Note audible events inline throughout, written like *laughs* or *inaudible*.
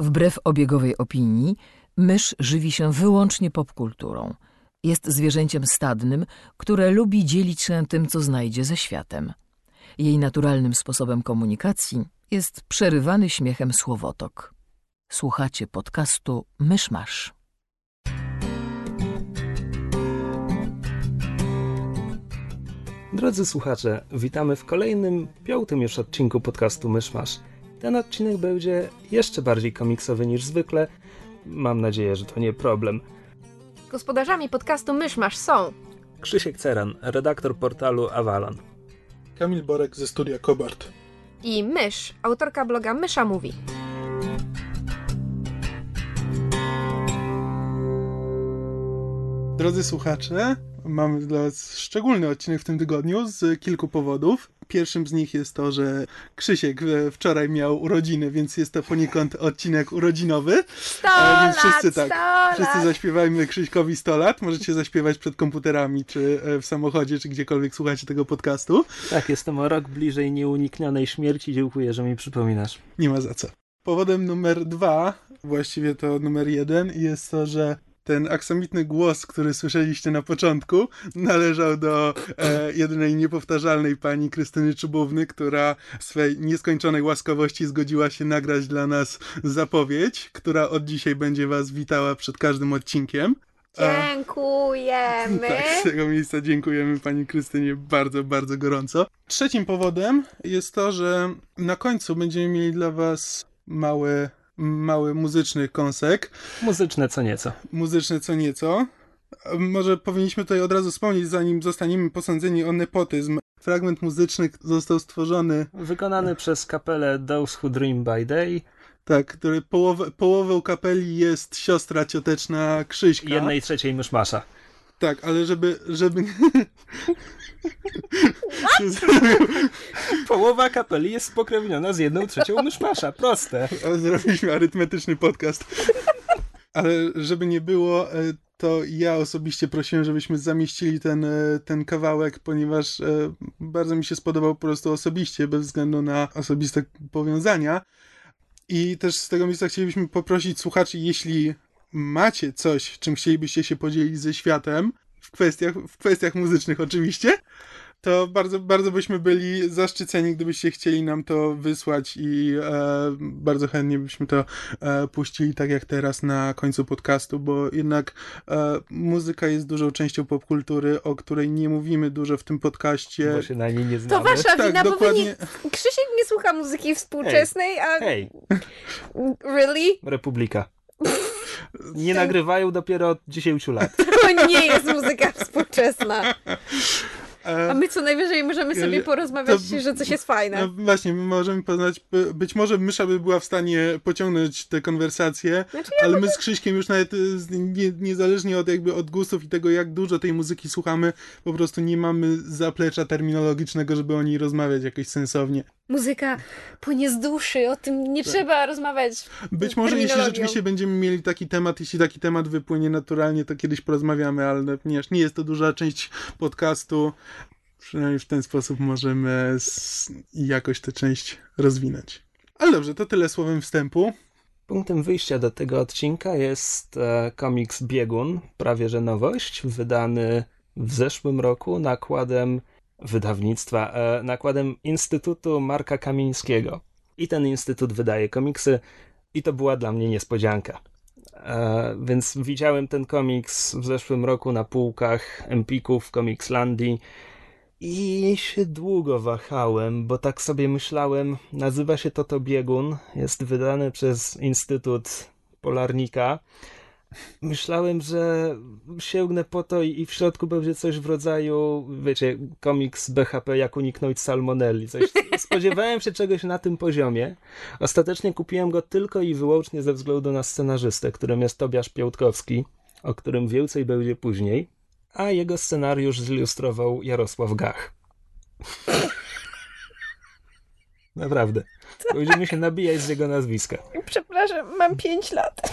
Wbrew obiegowej opinii, mysz żywi się wyłącznie popkulturą. Jest zwierzęciem stadnym, które lubi dzielić się tym, co znajdzie ze światem. Jej naturalnym sposobem komunikacji jest przerywany śmiechem słowotok. Słuchacie podcastu Myszmasz. Drodzy słuchacze, witamy w kolejnym, piątym już odcinku podcastu Myszmasz. Ten odcinek będzie jeszcze bardziej komiksowy niż zwykle. Mam nadzieję, że to nie problem. Gospodarzami podcastu Myszmasz są Krzysiek Ceran, redaktor portalu Avalon. Kamil Borek ze studia Kobart. i Mysz, autorka bloga Mysza Mówi. Drodzy słuchacze, mamy dla Was szczególny odcinek w tym tygodniu z kilku powodów. Pierwszym z nich jest to, że Krzysiek e, wczoraj miał urodziny, więc jest to poniekąd odcinek urodzinowy. Sto E, więc lat, wszyscy tak, sto Wszyscy lat. zaśpiewajmy Krzyśkowi 100 lat. Możecie zaśpiewać przed komputerami, czy e, w samochodzie, czy gdziekolwiek słuchacie tego podcastu. Tak, jestem o rok bliżej nieuniknionej śmierci. Dziękuję, że mi przypominasz. Nie ma za co. Powodem numer dwa, właściwie to numer jeden, jest to, że ten aksamitny głos, który słyszeliście na początku, należał do e, jedynej niepowtarzalnej pani Krystyny Czubówny, która swej nieskończonej łaskawości zgodziła się nagrać dla nas zapowiedź, która od dzisiaj będzie was witała przed każdym odcinkiem. Dziękujemy. tak, z tego miejsca dziękujemy pani Krystynie bardzo, bardzo gorąco. Trzecim powodem jest to, że na końcu będziemy mieli dla was mały, mały muzyczny kąsek. Muzyczne co nieco. Muzyczny co nieco. Może powinniśmy tutaj od razu wspomnieć, zanim zostaniemy posądzeni o nepotyzm. Fragment muzyczny został stworzony, Wykonany przez kapelę Those Who Dream by Day. tak, który połowę, połową kapeli jest siostra cioteczna Krzyśka. Jednej trzeciej myszmasza. Tak, ale żeby, żeby... *laughs* Połowa kapeli jest spokrewniona z jedną trzecią myszmasza. Proste. Zrobiliśmy arytmetyczny podcast. Ale żeby nie było, e, to ja osobiście prosiłem, żebyśmy zamieścili ten, e, ten kawałek, ponieważ e, bardzo mi się spodobał po prostu osobiście, bez względu na osobiste powiązania. I też z tego miejsca chcielibyśmy poprosić słuchaczy, jeśli macie coś, czym chcielibyście się podzielić ze światem, w kwestiach, w kwestiach muzycznych oczywiście, to bardzo, bardzo byśmy byli zaszczyceni, gdybyście chcieli nam to wysłać i e, bardzo chętnie byśmy to e, puścili tak jak teraz na końcu podcastu, bo jednak e, muzyka jest dużą częścią popkultury, o której nie mówimy dużo w tym podcaście. Bo się na niej nie To znamy. wasza Tak, wina, bo wy dokładnie. nie... Krzysiek nie słucha muzyki współczesnej, a... Hej, Really? Republika. *laughs* Nie nagrywają dopiero od 10 lat. To nie jest muzyka współczesna. *laughs* A my co najwyżej możemy sobie Ja- porozmawiać, to- że coś jest fajne. No właśnie, my możemy poznać, by- być może Mysza by była w stanie pociągnąć tę konwersację, Znaczy, ale my z Krzyśkiem już nawet y, nie, niezależnie od jakby od gustów i tego jak dużo tej muzyki słuchamy, po prostu nie mamy zaplecza terminologicznego, żeby o niej rozmawiać jakoś sensownie. Muzyka płynie z duszy, o tym nie trzeba rozmawiać. Być może jeśli rzeczywiście będziemy mieli taki temat, jeśli taki temat wypłynie naturalnie, to kiedyś porozmawiamy, ale ponieważ nie jest to duża część podcastu, przynajmniej w ten sposób możemy jakoś tę część rozwinąć. Ale dobrze, to tyle słowem wstępu. Punktem wyjścia do tego odcinka jest e, komiks Biegun, prawie że nowość, wydany w zeszłym roku nakładem wydawnictwa, e, nakładem Instytutu Marka Kamińskiego. I ten instytut wydaje komiksy i to była dla mnie niespodzianka. E, więc widziałem ten komiks w zeszłym roku na półkach Empików, Comicslandii i się długo wahałem, bo tak sobie myślałem, nazywa się to to Biegun, jest wydany przez Instytut Polarnika. Myślałem, że sięgnę po to i w środku będzie coś w rodzaju, wiecie, komiks BHP, jak uniknąć salmonelli. Coś, spodziewałem się czegoś na tym poziomie. Ostatecznie kupiłem go tylko i wyłącznie ze względu na scenarzystę, którym jest Tobiasz Piątkowski, o którym więcej będzie później, a jego scenariusz zilustrował Jarosław Gach. Naprawdę. Będziemy się nabijać z jego nazwiska. Przepraszam, mam 5 lat.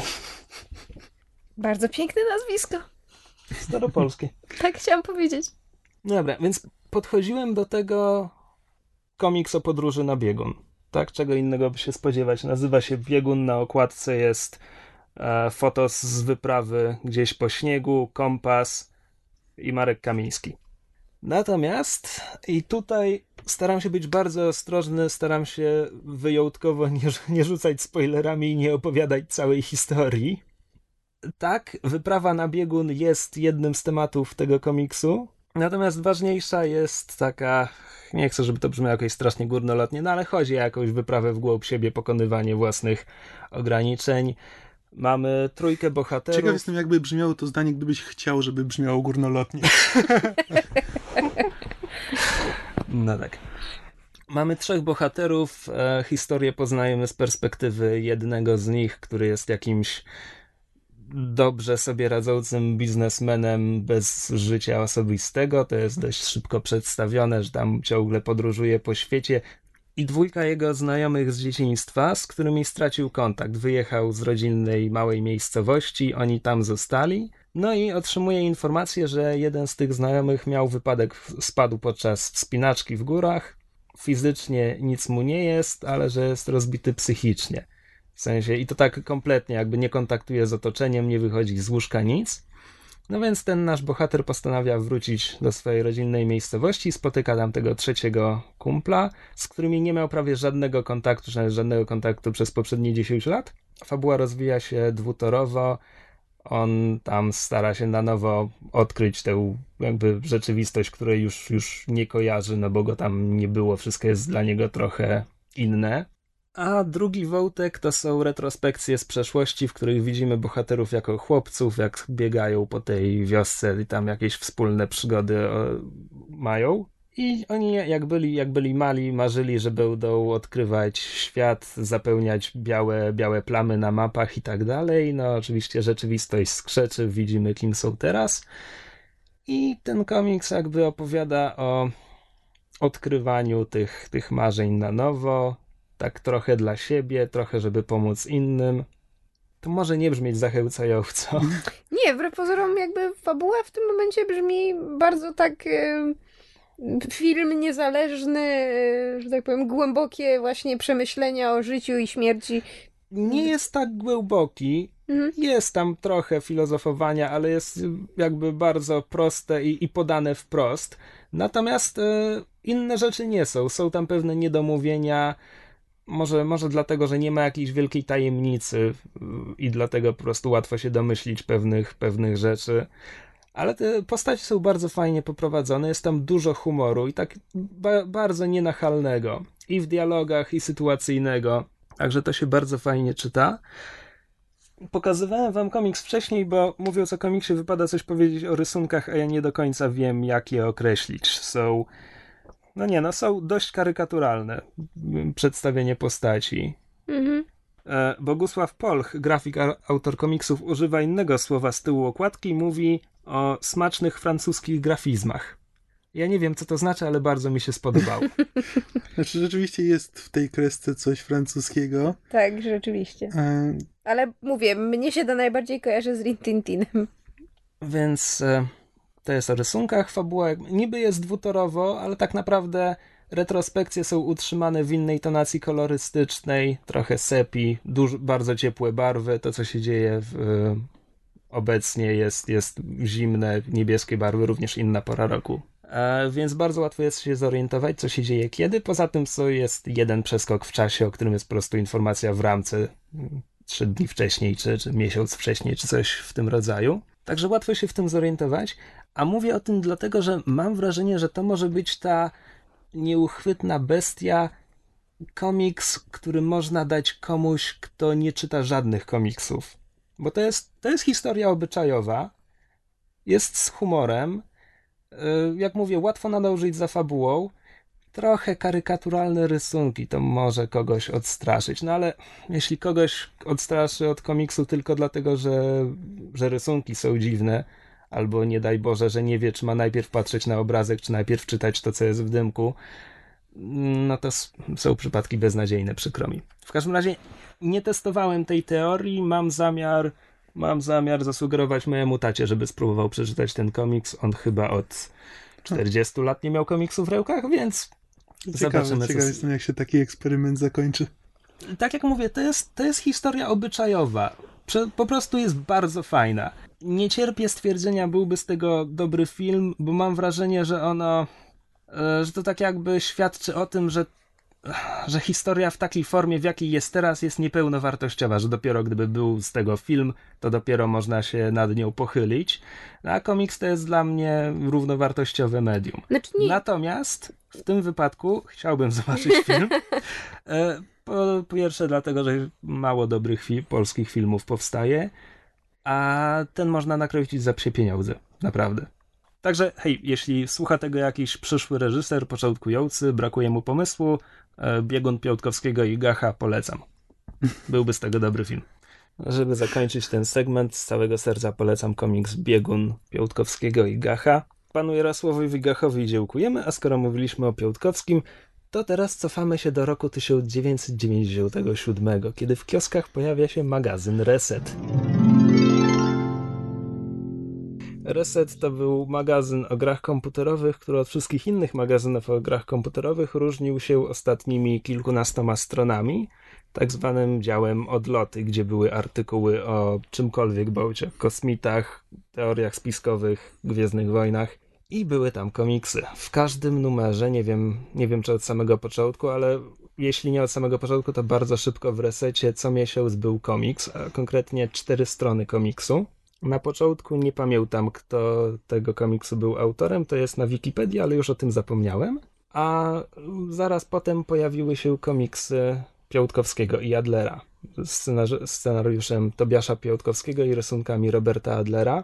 Bardzo piękne nazwisko. Staropolskie. Tak chciałam powiedzieć. Dobra, więc podchodziłem do tego komiks o podróży na biegun. tak? Czego innego by się spodziewać. Nazywa się Biegun, na okładce jest e, fotos z wyprawy gdzieś po śniegu, kompas i Marek Kamiński. Natomiast i tutaj staram się być bardzo ostrożny, staram się wyjątkowo *laughs* nie, nie rzucać spoilerami i nie opowiadać całej historii. Tak, wyprawa na biegun jest jednym z tematów tego komiksu, natomiast ważniejsza jest taka, nie chcę, żeby to brzmiało jakoś strasznie górnolotnie, no ale chodzi o jakąś wyprawę w głąb siebie, pokonywanie własnych ograniczeń. Mamy trójkę bohaterów. Ciekaw jestem, jakby brzmiało to zdanie, gdybyś chciał, żeby brzmiało górnolotnie. *laughs* No tak. Mamy trzech bohaterów. E, historię poznajemy z perspektywy jednego z nich, który jest jakimś dobrze sobie radzącym biznesmenem bez życia osobistego. To jest dość szybko przedstawione, że tam ciągle podróżuje po świecie. I dwójka jego znajomych z dzieciństwa, z którymi stracił kontakt. Wyjechał z rodzinnej małej miejscowości, oni tam zostali. No i otrzymuje informację, że jeden z tych znajomych miał wypadek, spadł podczas wspinaczki w górach. Fizycznie nic mu nie jest, ale że jest rozbity psychicznie. W sensie, i to tak kompletnie, jakby nie kontaktuje z otoczeniem, nie wychodzi z łóżka, nic. No więc ten nasz bohater postanawia wrócić do swojej rodzinnej miejscowości, spotyka tam tego trzeciego kumpla, z którymi nie miał prawie żadnego kontaktu, czy nawet żadnego kontaktu przez poprzednie 10 lat. Fabuła rozwija się dwutorowo, on tam stara się na nowo odkryć tę jakby rzeczywistość, której już, już nie kojarzy, no bo go tam nie było, wszystko jest dla niego trochę inne. A drugi wątek to są retrospekcje z przeszłości, w których widzimy bohaterów jako chłopców, jak biegają po tej wiosce i tam jakieś wspólne przygody mają. I oni, jak byli, jak byli mali, marzyli, że będą odkrywać świat, zapełniać białe, białe plamy na mapach i tak dalej. No, oczywiście rzeczywistość skrzeczy, widzimy, kim są teraz. I ten komiks jakby opowiada o odkrywaniu tych, tych marzeń na nowo, tak trochę dla siebie, trochę, żeby pomóc innym. To może nie brzmieć zachęcająco. Nie, wbrew pozorom jakby fabuła w tym momencie brzmi bardzo tak... Yy film niezależny, że tak powiem, głębokie właśnie przemyślenia o życiu i śmierci. Nie jest tak głęboki. Mhm. Jest tam trochę filozofowania, ale jest jakby bardzo proste i, i podane wprost. Natomiast e, inne rzeczy nie są. Są tam pewne niedomówienia. Może, może dlatego, że nie ma jakiejś wielkiej tajemnicy i dlatego po prostu łatwo się domyślić pewnych, pewnych rzeczy ale te postacie są bardzo fajnie poprowadzone, jest tam dużo humoru i tak ba bardzo nienachalnego i w dialogach, i sytuacyjnego, także to się bardzo fajnie czyta. Pokazywałem wam komiks wcześniej, bo mówiąc o komiksie wypada coś powiedzieć o rysunkach, a ja nie do końca wiem, jak je określić. Są, no nie, no są dość karykaturalne przedstawienie postaci. Mhm. E, Bogusław Polch, grafik, autor komiksów, używa innego słowa z tyłu okładki i mówi o smacznych francuskich grafizmach. Ja nie wiem, co to znaczy, ale bardzo mi się spodobało. *laughs* Znaczy, rzeczywiście jest w tej kresce coś francuskiego. Tak, rzeczywiście. E... Ale mówię, mnie się to najbardziej kojarzy z Rintintinem. Więc e, to jest o rysunkach. Fabuła niby jest dwutorowo, ale tak naprawdę retrospekcje są utrzymane w innej tonacji kolorystycznej, trochę sepi, bardzo ciepłe barwy. To, co się dzieje w obecnie jest, jest zimne, niebieskie barwy, również inna pora roku. E, więc bardzo łatwo jest się zorientować, co się dzieje kiedy. Poza tym co jest jeden przeskok w czasie, o którym jest po prostu informacja w ramce mm, trzy dni wcześniej, czy, czy miesiąc wcześniej, czy coś w tym rodzaju. Także łatwo się w tym zorientować. A mówię o tym dlatego, że mam wrażenie, że to może być ta nieuchwytna bestia, komiks, który można dać komuś, kto nie czyta żadnych komiksów. Bo to jest, to jest historia obyczajowa, jest z humorem, y, jak mówię, łatwo nadążyć za fabułą, trochę karykaturalne rysunki to może kogoś odstraszyć, no ale jeśli kogoś odstraszy od komiksu tylko dlatego, że, że rysunki są dziwne, albo nie daj Boże, że nie wie, czy ma najpierw patrzeć na obrazek, czy najpierw czytać to, co jest w dymku, no to są przypadki beznadziejne, przykro mi. W każdym razie nie testowałem tej teorii, mam zamiar mam zamiar zasugerować mojemu tacie, żeby spróbował przeczytać ten komiks. On chyba od 40 lat nie miał komiksów w rękach, więc Ciekawe, Zobaczymy, ciekawe co... jestem, jak się taki eksperyment zakończy. Tak jak mówię, to jest, to jest historia obyczajowa. Po prostu jest bardzo fajna. Nie cierpię stwierdzenia, byłby z tego dobry film, bo mam wrażenie, że ono, e, że to tak jakby świadczy o tym, że, że historia w takiej formie, w jakiej jest teraz, jest niepełnowartościowa, że dopiero gdyby był z tego film, to dopiero można się nad nią pochylić. A komiks to jest dla mnie równowartościowe medium. Znaczy nie, Natomiast w tym wypadku chciałbym *laughs* zobaczyć film. E, Po pierwsze, dlatego, że mało dobrych fi- polskich filmów powstaje, a ten można nakręcić za psie pieniądze. Naprawdę. Także, hej, jeśli słucha tego jakiś przyszły reżyser, początkujący, brakuje mu pomysłu, e, Biegun Piątkowskiego i Gacha polecam. Byłby z tego dobry film. Żeby zakończyć ten segment, z całego serca polecam komiks Biegun Piątkowskiego i Gacha. Panu Jarosławowi Gachowi dziękujemy, a skoro mówiliśmy o Piątkowskim, to teraz cofamy się do roku 1997, kiedy w kioskach pojawia się magazyn Reset. Reset to był magazyn o grach komputerowych, który od wszystkich innych magazynów o grach komputerowych różnił się ostatnimi kilkunastoma stronami, tak zwanym działem odloty, gdzie były artykuły o czymkolwiek bądź o kosmitach, teoriach spiskowych, Gwiezdnych Wojnach i były tam komiksy. W każdym numerze, nie wiem, nie wiem czy od samego początku, ale jeśli nie od samego początku, to bardzo szybko w resecie co miesiąc był komiks, a konkretnie cztery strony komiksu. Na początku nie pamiętam, kto tego komiksu był autorem, to jest na Wikipedii, ale już o tym zapomniałem. A zaraz potem pojawiły się komiksy Piątkowskiego i Adlera z scenariuszem Tobiasza Piątkowskiego i rysunkami Roberta Adlera.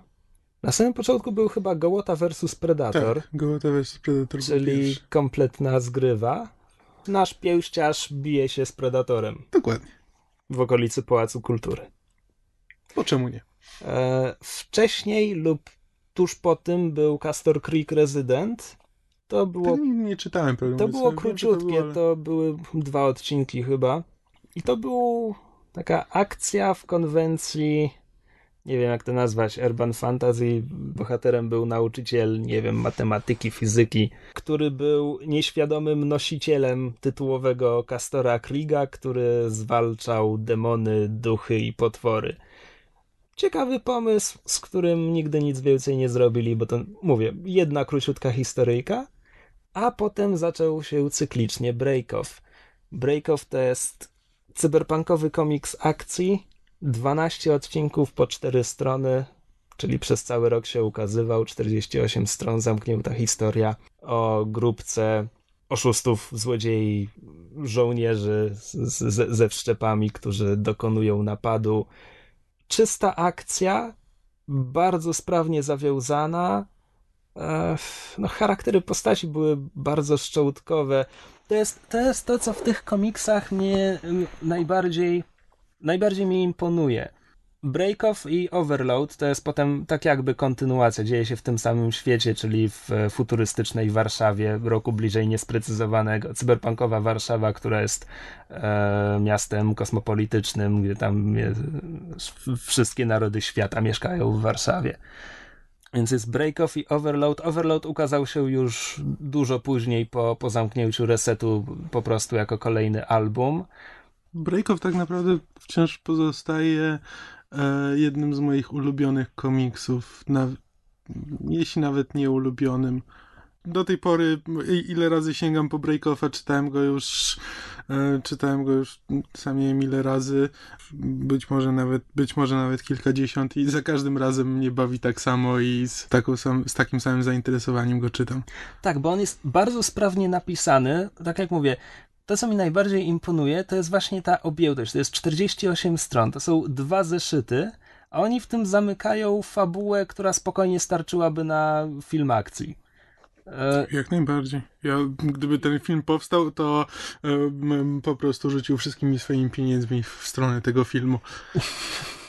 Na samym początku był chyba Gołota versus Predator, Tak, Gołota vs Predator czyli kompletna zgrywa. Nasz pięściarz bije się z Predatorem Dokładnie. w okolicy Pałacu Kultury. Po czemu nie? E, wcześniej lub tuż po tym był Castor Creek Resident. To było, Tego nie, czytałem programu. to było wiem, że króciutkie, było, ale- to były dwa odcinki chyba. I to była taka akcja w konwencji, nie wiem jak to nazwać, urban fantasy. Bohaterem był nauczyciel, nie wiem, matematyki, fizyki, który był nieświadomym nosicielem tytułowego Castora Kriega, który zwalczał demony, duchy i potwory. Ciekawy pomysł, z którym nigdy nic więcej nie zrobili, bo to, mówię, jedna króciutka historyjka, a potem zaczął się cyklicznie Break-Off. Break-Off to jest cyberpunkowy komiks akcji, 12 odcinków po 4 strony, czyli przez cały rok się ukazywał, 48 stron, zamknięta historia o grupce oszustów, złodziei, żołnierzy z, z, ze wszczepami, którzy dokonują napadu. Czysta akcja, bardzo sprawnie zawiązana. E, No, charaktery postaci były bardzo szczołtkowe. To jest, to jest to, co w tych komiksach mnie najbardziej, najbardziej mi imponuje. Break-Off i Overload to jest potem tak jakby kontynuacja, dzieje się w tym samym świecie, czyli w e, futurystycznej Warszawie, roku bliżej niesprecyzowanego. Cyberpunkowa Warszawa, która jest e, miastem kosmopolitycznym, gdzie tam wszystkie narody świata mieszkają w Warszawie. Więc jest Break-Off i Overload. Overload ukazał się już dużo później po, po zamknięciu resetu po prostu jako kolejny album. Breakoff tak naprawdę wciąż pozostaje jednym z moich ulubionych komiksów, na, jeśli nawet nie ulubionym. Do tej pory, ile razy sięgam po Breakoffa, czytałem go już, e, czytałem go już sam nie wiem ile razy, być może nawet, być może nawet kilkadziesiąt i za każdym razem mnie bawi tak samo i z, taką sam, z takim samym zainteresowaniem go czytam. Tak, bo on jest bardzo sprawnie napisany. Tak jak mówię, to co mi najbardziej imponuje, to jest właśnie ta objętość. To jest 48 stron, to są dwa zeszyty, a oni w tym zamykają fabułę, która spokojnie starczyłaby na film akcji. E, Jak najbardziej. Ja, gdyby ten film powstał, to e, bym po prostu rzucił wszystkimi swoimi pieniędzmi w stronę tego filmu. *laughs*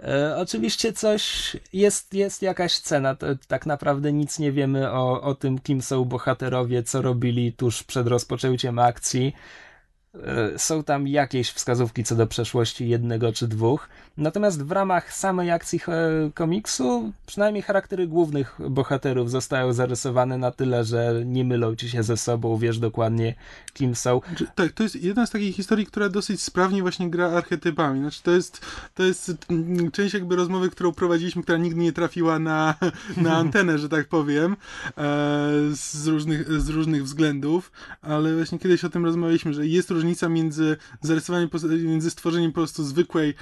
E, oczywiście coś jest, jest jakaś cena. Tak naprawdę nic nie wiemy o, o tym, kim są bohaterowie, co robili tuż przed rozpoczęciem akcji. E, są tam jakieś wskazówki co do przeszłości jednego czy dwóch. Natomiast w ramach samej akcji komiksu, przynajmniej charaktery głównych bohaterów zostają zarysowane na tyle, że nie mylą ci się ze sobą, wiesz dokładnie kim są. Znaczy, tak, to jest jedna z takich historii, która dosyć sprawnie właśnie gra archetypami. Znaczy, to jest, to jest część jakby rozmowy, którą prowadziliśmy, która nigdy nie trafiła na, *laughs* na antenę, że tak powiem, e, z różnych, z różnych względów, ale właśnie kiedyś o tym rozmawialiśmy, że jest różnica między zarysowaniem, między stworzeniem po prostu zwykłej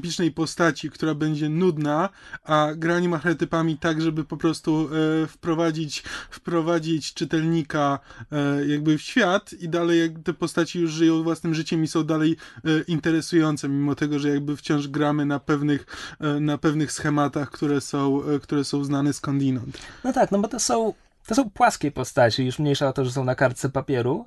archetypicznej postaci, która będzie nudna, a graniem archetypami tak, żeby po prostu e, wprowadzić, wprowadzić czytelnika e, jakby w świat i dalej jak te postaci już żyją własnym życiem i są dalej e, interesujące, mimo tego, że jakby wciąż gramy na pewnych, e, na pewnych schematach, które są, e, które są znane skądinąd. No tak, no bo to są, to są płaskie postaci, już mniejsza o to, że są na kartce papieru,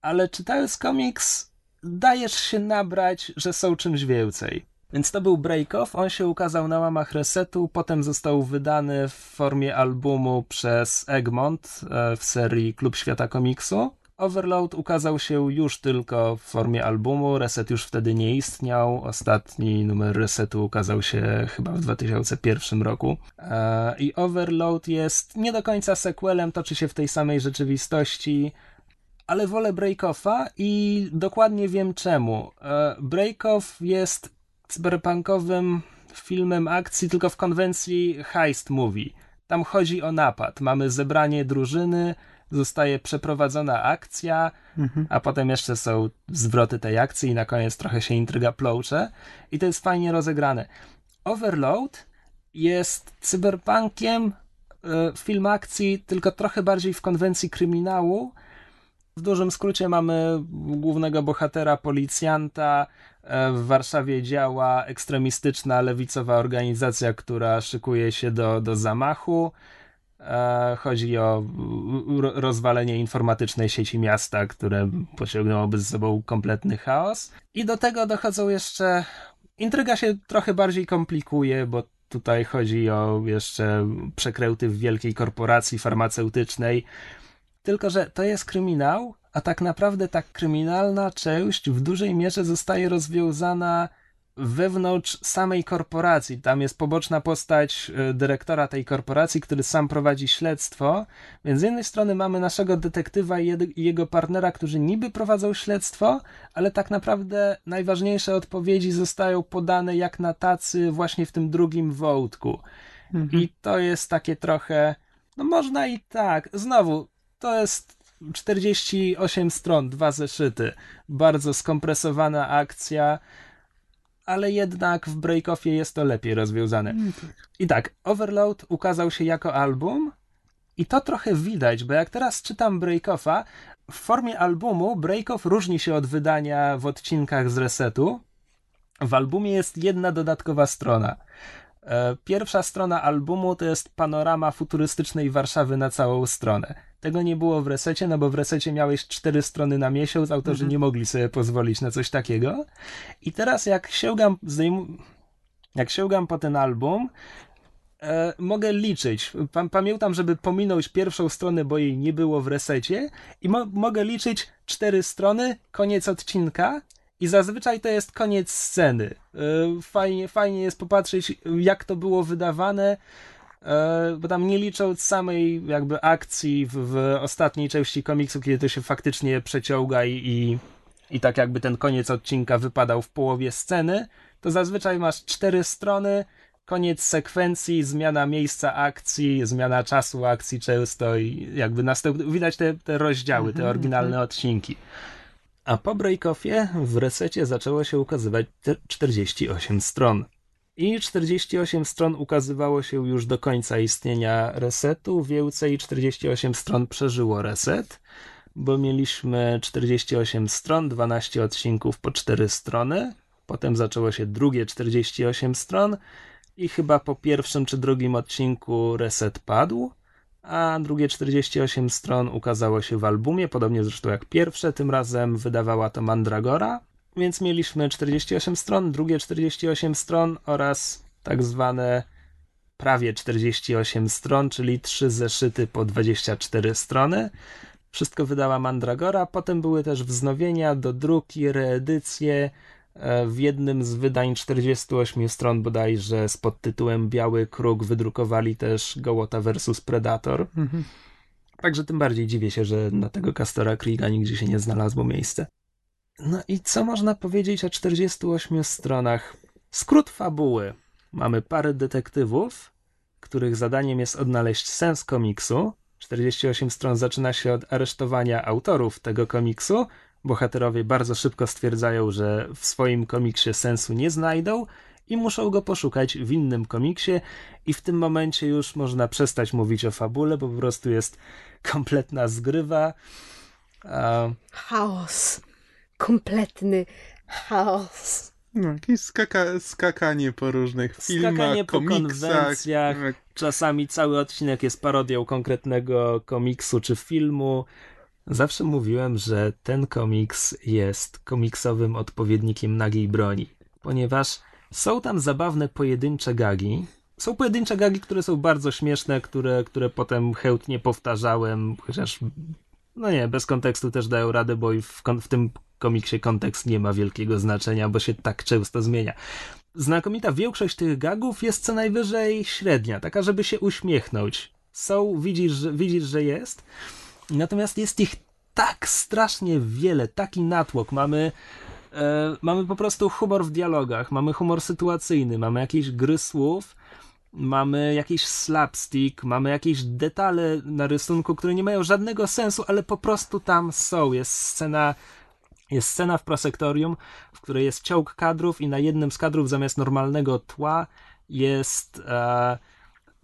ale czytając komiks dajesz się nabrać, że są czymś więcej. Więc to był Break-Off, on się ukazał na łamach Resetu, potem został wydany w formie albumu przez Egmont e, w serii Klub Świata Komiksu. Overload ukazał się już tylko w formie albumu, Reset już wtedy nie istniał. Ostatni numer Resetu ukazał się chyba w 2001 roku. E, I Overload jest nie do końca sequelem, toczy się w tej samej rzeczywistości ale wolę Break-Offa i dokładnie wiem czemu. E, Break-Off jest cyberpunkowym filmem akcji, tylko w konwencji heist movie. Tam chodzi o napad. Mamy zebranie drużyny, zostaje przeprowadzona akcja, mhm. a potem jeszcze są zwroty tej akcji i na koniec trochę się intryga ploucze i to jest fajnie rozegrane. Overload jest cyberpunkiem, e, film akcji, tylko trochę bardziej w konwencji kryminału. W dużym skrócie mamy głównego bohatera, policjanta. E, w Warszawie działa ekstremistyczna lewicowa organizacja, która szykuje się do, do zamachu. E, chodzi o rozwalenie informatycznej sieci miasta, które pociągnęłoby z sobą kompletny chaos. I do tego dochodzą jeszcze. Intryga się trochę bardziej komplikuje, bo tutaj chodzi o jeszcze przekręty w wielkiej korporacji farmaceutycznej. Tylko, że to jest kryminał, a tak naprawdę ta kryminalna część w dużej mierze zostaje rozwiązana wewnątrz samej korporacji. Tam jest poboczna postać e, dyrektora tej korporacji, który sam prowadzi śledztwo. Więc z jednej strony mamy naszego detektywa i jego partnera, którzy niby prowadzą śledztwo, ale tak naprawdę najważniejsze odpowiedzi zostają podane jak na tacy właśnie w tym drugim wątku. Mhm. I to jest takie trochę. No można i tak. Znowu, to jest 48 stron, dwa zeszyty. Bardzo skompresowana akcja ale jednak w Breakoffie jest to lepiej rozwiązane. Mm, tak. I tak, Overload ukazał się jako album i to trochę widać, bo jak teraz czytam Breakoffa, w formie albumu Breakoff różni się od wydania w odcinkach z resetu. W albumie jest jedna dodatkowa strona. E, pierwsza strona albumu to jest panorama futurystycznej Warszawy na całą stronę. Tego nie było w resecie, no bo w resecie miałeś cztery strony na miesiąc, autorzy mhm. nie mogli sobie pozwolić na coś takiego. I teraz jak sięgam, jak sięgam po ten album, e, mogę liczyć. Pamiętam, żeby pominąć pierwszą stronę, bo jej nie było w resecie i mo mogę liczyć cztery strony, koniec odcinka i zazwyczaj to jest koniec sceny. E, fajnie, fajnie jest popatrzeć, jak to było wydawane, bo tam nie licząc samej jakby akcji w, w ostatniej części komiksu, kiedy to się faktycznie przeciąga i, i, i tak jakby ten koniec odcinka wypadał w połowie sceny, to zazwyczaj masz cztery strony, koniec sekwencji, zmiana miejsca akcji, zmiana czasu akcji często i jakby następ... widać te, te rozdziały, te mhm, oryginalne mhm. odcinki. A po break-offie w resecie zaczęło się ukazywać 48 stron. I 48 stron ukazywało się już do końca istnienia resetu. Więcej 48 stron przeżyło reset, bo mieliśmy 48 stron, 12 odcinków po 4 strony. Potem zaczęło się drugie 48 stron i chyba po pierwszym czy drugim odcinku reset padł a drugie 48 stron ukazało się w albumie, podobnie zresztą jak pierwsze, tym razem wydawała to Mandragora, więc mieliśmy 48 stron, drugie 48 stron oraz tak zwane prawie 48 stron, czyli trzy zeszyty po 24 strony. Wszystko wydała Mandragora, potem były też wznowienia, dodruki, reedycje. E, w jednym z wydań 48 stron bodajże z pod tytułem Biały Kruk wydrukowali też Gołota vs Predator. Mhm. Także tym bardziej dziwię się, że na tego Castora Kriega nigdzie się nie znalazło miejsce. No i co można powiedzieć o 48 stronach? Skrót fabuły. Mamy parę detektywów, których zadaniem jest odnaleźć sens komiksu. 48 stron zaczyna się od aresztowania autorów tego komiksu. Bohaterowie bardzo szybko stwierdzają, że w swoim komiksie sensu nie znajdą i muszą go poszukać w innym komiksie i w tym momencie już można przestać mówić o fabule, bo po prostu jest kompletna zgrywa. Chaos. Kompletny chaos. No, jakieś skaka, skakanie po różnych filmach, skakanie po konwencjach. Czasami cały odcinek jest parodią konkretnego komiksu czy filmu. Zawsze mówiłem, że ten komiks jest komiksowym odpowiednikiem nagiej broni, ponieważ są tam zabawne pojedyncze gagi. Są pojedyncze gagi, które są bardzo śmieszne, które, które potem chętnie powtarzałem, chociaż no nie, bez kontekstu też dają radę, bo i w, w tym komiksie kontekst nie ma wielkiego znaczenia, bo się tak często zmienia. Znakomita większość tych gagów jest co najwyżej średnia, taka, żeby się uśmiechnąć. Są, widzisz, widzisz, że jest. Natomiast jest ich tak strasznie wiele, taki natłok. Mamy, e, mamy po prostu humor w dialogach, mamy humor sytuacyjny, mamy jakieś gry słów, mamy jakiś slapstick, mamy jakieś detale na rysunku, które nie mają żadnego sensu, ale po prostu tam są. Jest scena jest scena w prosektorium, w której jest ciąg kadrów i na jednym z kadrów zamiast normalnego tła jest e,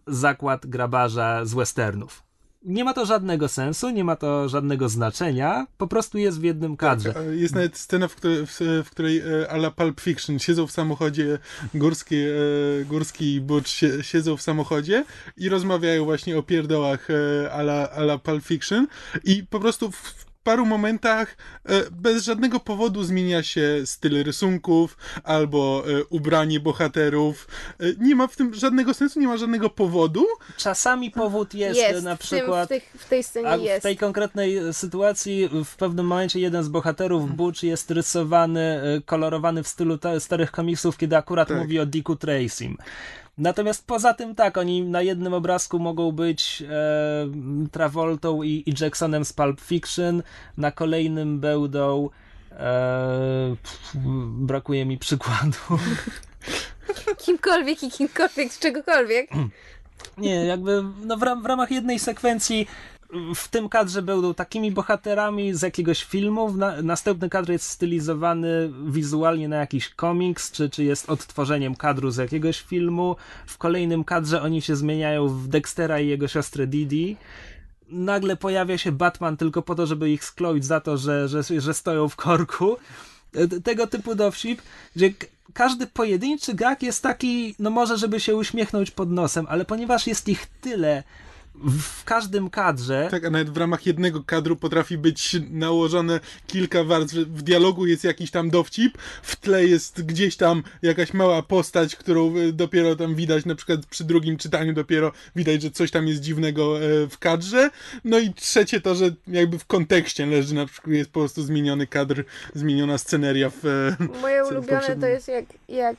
zakład grabarza z westernów. Nie ma to żadnego sensu, nie ma to żadnego znaczenia, po prostu jest w jednym kadrze. Tak, jest nawet scena, w której, w, w której e, a la Pulp Fiction siedzą w samochodzie, Górski, e, Górski i Butch siedzą w samochodzie i rozmawiają właśnie o pierdołach e, a la, a la Pulp Fiction i po prostu w, paru momentach e, bez żadnego powodu zmienia się styl rysunków albo e, ubranie bohaterów. E, nie ma w tym żadnego sensu, nie ma żadnego powodu. Czasami powód jest, jest na przykład. W, tym, w, tych, w tej scenie a jest. W tej konkretnej sytuacji w pewnym momencie jeden z bohaterów, hmm. Butch, jest rysowany, kolorowany w stylu starych komiksów, kiedy akurat tak. mówi o Dicku Tracym. Natomiast poza tym tak, oni na jednym obrazku mogą być e, Travoltą i, i, Jacksonem z Pulp Fiction, na kolejnym będą e, pff, brakuje mi przykładu. *laughs* Kimkolwiek i kimkolwiek z czegokolwiek. Nie, jakby no w, ram, w ramach jednej sekwencji w tym kadrze będą takimi bohaterami z jakiegoś filmu, na, następny kadr jest stylizowany wizualnie na jakiś komiks, czy, czy jest odtworzeniem kadru z jakiegoś filmu, w kolejnym kadrze oni się zmieniają w Dextera i jego siostrę Didi, nagle pojawia się Batman tylko po to, żeby ich skloić za to, że, że, że stoją w korku. E, tego typu dowcip, gdzie każdy pojedynczy gag jest taki, no może żeby się uśmiechnąć pod nosem, ale ponieważ jest ich tyle, w każdym kadrze. Tak, a nawet w ramach jednego kadru potrafi być nałożone kilka warstw. W dialogu jest jakiś tam dowcip, w tle jest gdzieś tam jakaś mała postać, którą e, dopiero tam widać, na przykład przy drugim czytaniu dopiero widać, że coś tam jest dziwnego e, w kadrze. No i trzecie to, że jakby w kontekście leży, na przykład jest po prostu zmieniony kadr, zmieniona sceneria w. E, Moje ulubione to jest jak, jak,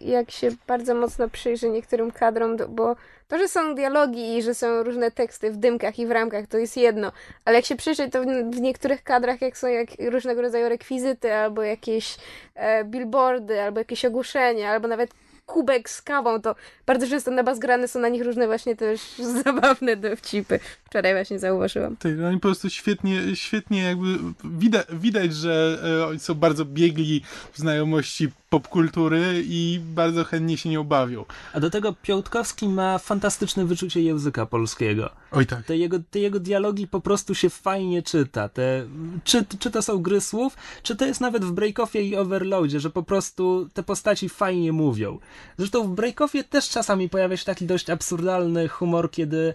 jak się bardzo mocno przyjrzy niektórym kadrom, bo to, że są dialogi i że są różne teksty w dymkach i w ramkach, to jest jedno. Ale jak się przyjrzy, to w niektórych kadrach, jak są jak różnego rodzaju rekwizyty, albo jakieś e, billboardy, albo jakieś ogłoszenia, albo nawet kubek z kawą, to bardzo często na bazgrane są na nich różne właśnie też *laughs* zabawne dowcipy. Wczoraj właśnie zauważyłam. Tak, oni po prostu świetnie, świetnie jakby widać, widać że e, oni są bardzo biegli w znajomości popkultury i bardzo chętnie się nie obawią. A do tego Piątkowski ma fantastyczne wyczucie języka polskiego. Oj tak. Te jego, te jego dialogi po prostu się fajnie czyta. Te, czy, czy to są gry słów, czy to jest nawet w Breakoffie i Overloadzie, że po prostu te postaci fajnie mówią. Zresztą w Breakoffie też czasami pojawia się taki dość absurdalny humor, kiedy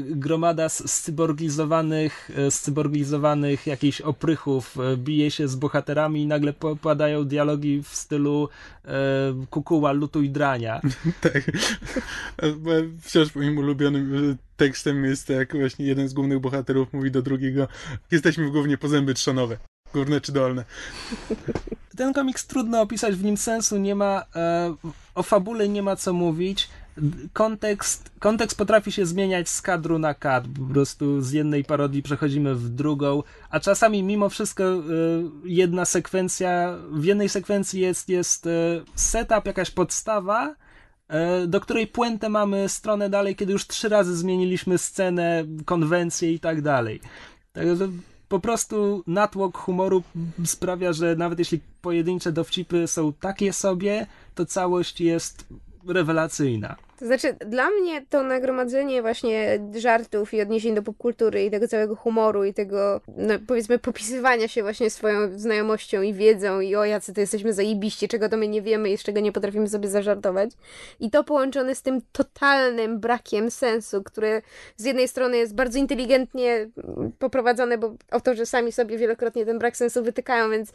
gromada scyborgizowanych, e, scyborgizowanych jakichś oprychów e, bije się z bohaterami i nagle padają dialogi w stylu e, kukuła, lutuj drania. *laughs* tak. Wciąż moim ulubionym tekstem jest jak właśnie jeden z głównych bohaterów mówi do drugiego jesteśmy w głównie po zęby trzonowe. Górne czy dolne. *laughs* Ten komiks trudno opisać, w nim sensu nie ma, e, o fabule nie ma co mówić. Kontekst, kontekst potrafi się zmieniać z kadru na kadr, po prostu z jednej parodii przechodzimy w drugą, a czasami mimo wszystko e, jedna sekwencja, w jednej sekwencji jest, jest e, setup, jakaś podstawa, e, do której puentę mamy stronę dalej, kiedy już trzy razy zmieniliśmy scenę, konwencję i tak dalej. Także po prostu natłok humoru sprawia, że nawet jeśli pojedyncze dowcipy są takie sobie, to całość jest rewelacyjna. To znaczy, dla mnie to nagromadzenie właśnie żartów i odniesień do popkultury i tego całego humoru i tego, no, powiedzmy, popisywania się właśnie swoją znajomością i wiedzą i o jacy to jesteśmy zajebiści, czego to my nie wiemy i z czego nie potrafimy sobie zażartować. I to połączone z tym totalnym brakiem sensu, który z jednej strony jest bardzo inteligentnie poprowadzone, bo o to, że sami sobie wielokrotnie ten brak sensu wytykają, więc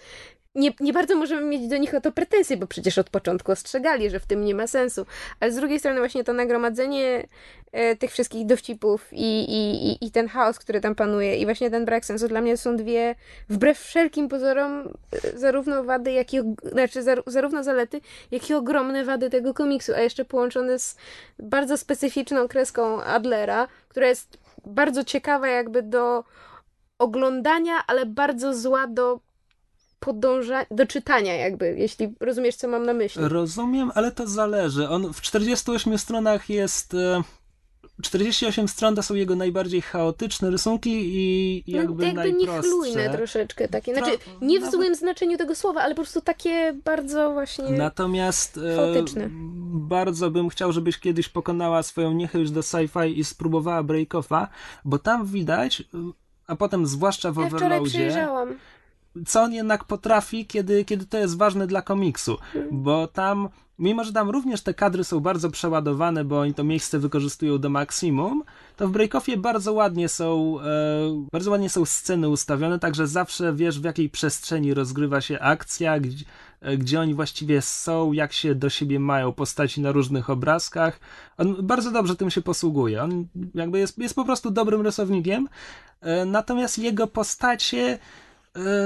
nie, nie bardzo możemy mieć do nich o to pretensje, bo przecież od początku ostrzegali, że w tym nie ma sensu. Ale z drugiej strony właśnie to nagromadzenie e, tych wszystkich dowcipów i, i, i, i ten chaos, który tam panuje i właśnie ten brak sensu dla mnie są dwie, wbrew wszelkim pozorom, e, zarówno wady, jak i, znaczy zar, zarówno zalety, jak i ogromne wady tego komiksu, a jeszcze połączone z bardzo specyficzną kreską Adlera, która jest bardzo ciekawa jakby do oglądania, ale bardzo zła do podąża do czytania jakby, jeśli rozumiesz, co mam na myśli. Rozumiem, ale to zależy. On w 48 stronach jest... 48 e, stron to są jego najbardziej chaotyczne rysunki i jakby, no, jakby najprostsze. niechlujne troszeczkę takie. Znaczy, nie w nawet... złym znaczeniu tego słowa, ale po prostu takie bardzo właśnie Natomiast e, chaotyczne. bardzo bym chciał, żebyś kiedyś pokonała swoją niechęć do sci-fi i spróbowała break-offa, bo tam widać, a potem zwłaszcza w ja Overloadzie co on jednak potrafi, kiedy, kiedy to jest ważne dla komiksu, bo tam, mimo że tam również te kadry są bardzo przeładowane, bo oni to miejsce wykorzystują do maksimum, to w Breakoffie bardzo ładnie są, e, bardzo ładnie są sceny ustawione, także zawsze wiesz, w jakiej przestrzeni rozgrywa się akcja, gdzie, e, gdzie oni właściwie są, jak się do siebie mają postaci na różnych obrazkach. On bardzo dobrze tym się posługuje. On jakby jest, jest po prostu dobrym rysownikiem, e, natomiast jego postacie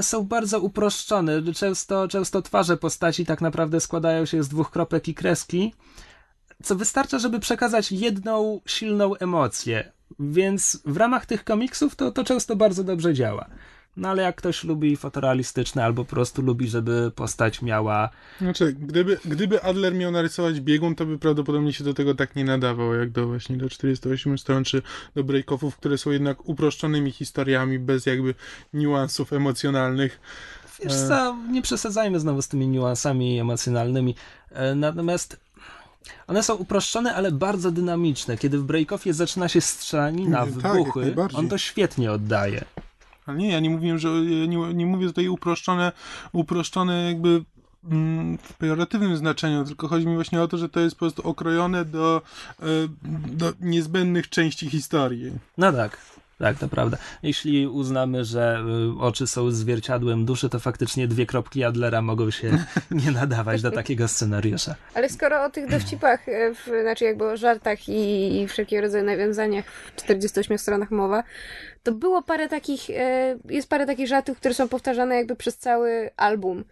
są bardzo uproszczone. Często, często twarze postaci tak naprawdę składają się z dwóch kropek i kreski, co wystarcza, żeby przekazać jedną silną emocję. Więc w ramach tych komiksów to, to często bardzo dobrze działa. No ale jak ktoś lubi fotorealistyczne albo po prostu lubi, żeby postać miała... Znaczy, gdyby, gdyby Adler miał narysować biegun, to by prawdopodobnie się do tego tak nie nadawał, jak do właśnie do 48 stron, czy do break-offów, które są jednak uproszczonymi historiami, bez jakby niuansów emocjonalnych. Wiesz co, nie przesadzajmy znowu z tymi niuansami emocjonalnymi. E, natomiast one są uproszczone, ale bardzo dynamiczne. Kiedy w break-offie zaczyna się strzelanina, tak, wybuchy, tak, on to świetnie oddaje. Nie, ja nie mówiłem, że nie, nie mówię tutaj uproszczone, uproszczone jakby mm, w pejoratywnym znaczeniu, tylko chodzi mi właśnie o to, że to jest po prostu okrojone do, e, do niezbędnych części historii. No tak. Tak, to prawda. Jeśli uznamy, że y, oczy są zwierciadłem duszy, to faktycznie dwie kropki Adlera mogą się *laughs* nie nadawać do takiego scenariusza. Ale skoro o tych dowcipach, e, w, znaczy jakby o żartach i, i wszelkiego rodzaju nawiązaniach w 48 stronach mowa, to było parę takich, e, jest parę takich żartów, które są powtarzane jakby przez cały album.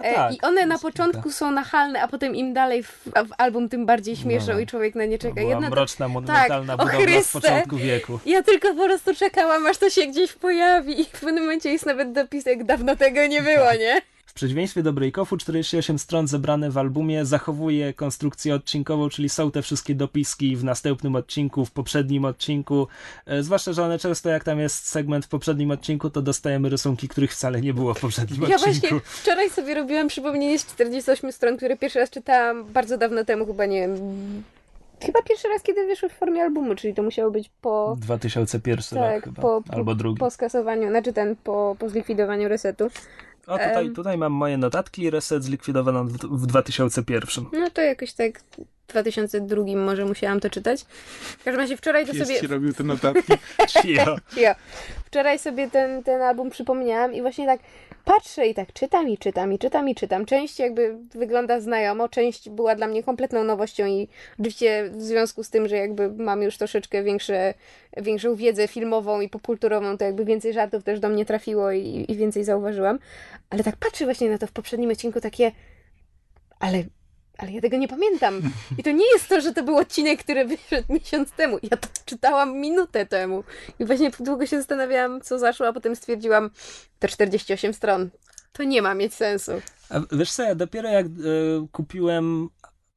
E, tak, I one na początku są nachalne, a potem im dalej w, w album, tym bardziej śmieszą no. i człowiek na nie czeka. Jedna mroczna, monumentalna tak, budowla z początku wieku. Ja tylko po prostu czekałam, aż to się gdzieś pojawi i w pewnym momencie jest nawet dopisek, dawno tego nie było, tak. nie? W przeciwieństwie do Breakoffu, 48 stron zebrane w albumie zachowuje konstrukcję odcinkową, czyli są te wszystkie dopiski w następnym odcinku, w poprzednim odcinku. E, zwłaszcza, że one często, jak tam jest segment w poprzednim odcinku, to dostajemy rysunki, których wcale nie było w poprzednim ja odcinku. Ja właśnie wczoraj sobie robiłam przypomnienie z 48 stron, które pierwszy raz czytałam bardzo dawno temu, chyba nie wiem, Chyba pierwszy raz, kiedy wyszły w formie albumu, czyli to musiało być po... 2001 tak, rok chyba, po, albo drugi. Po skasowaniu, znaczy ten, po, po zlikwidowaniu resetu. O, tutaj, um, tutaj mam moje notatki. Reset zlikwidowano w, w 2001. No to jakoś tak w 2002 może musiałam to czytać. W każdym razie wczoraj to Pies sobie... ci robił te notatki. *laughs* Cio. Cio. Wczoraj sobie ten, ten album przypomniałam i właśnie tak patrzę i tak czytam i czytam i czytam i czytam. Część jakby wygląda znajomo, część była dla mnie kompletną nowością i oczywiście w związku z tym, że jakby mam już troszeczkę większe, większą wiedzę filmową i popkulturową, to jakby więcej żartów też do mnie trafiło i, i więcej zauważyłam. Ale tak patrzę właśnie na to w poprzednim odcinku takie, ale ale ja tego nie pamiętam. I to nie jest to, że to był odcinek, który wyszedł miesiąc temu. Ja to czytałam minutę temu. I właśnie długo się zastanawiałam, co zaszło, a potem stwierdziłam, te 48 stron, to nie ma mieć sensu. A wiesz co, ja dopiero jak y, kupiłem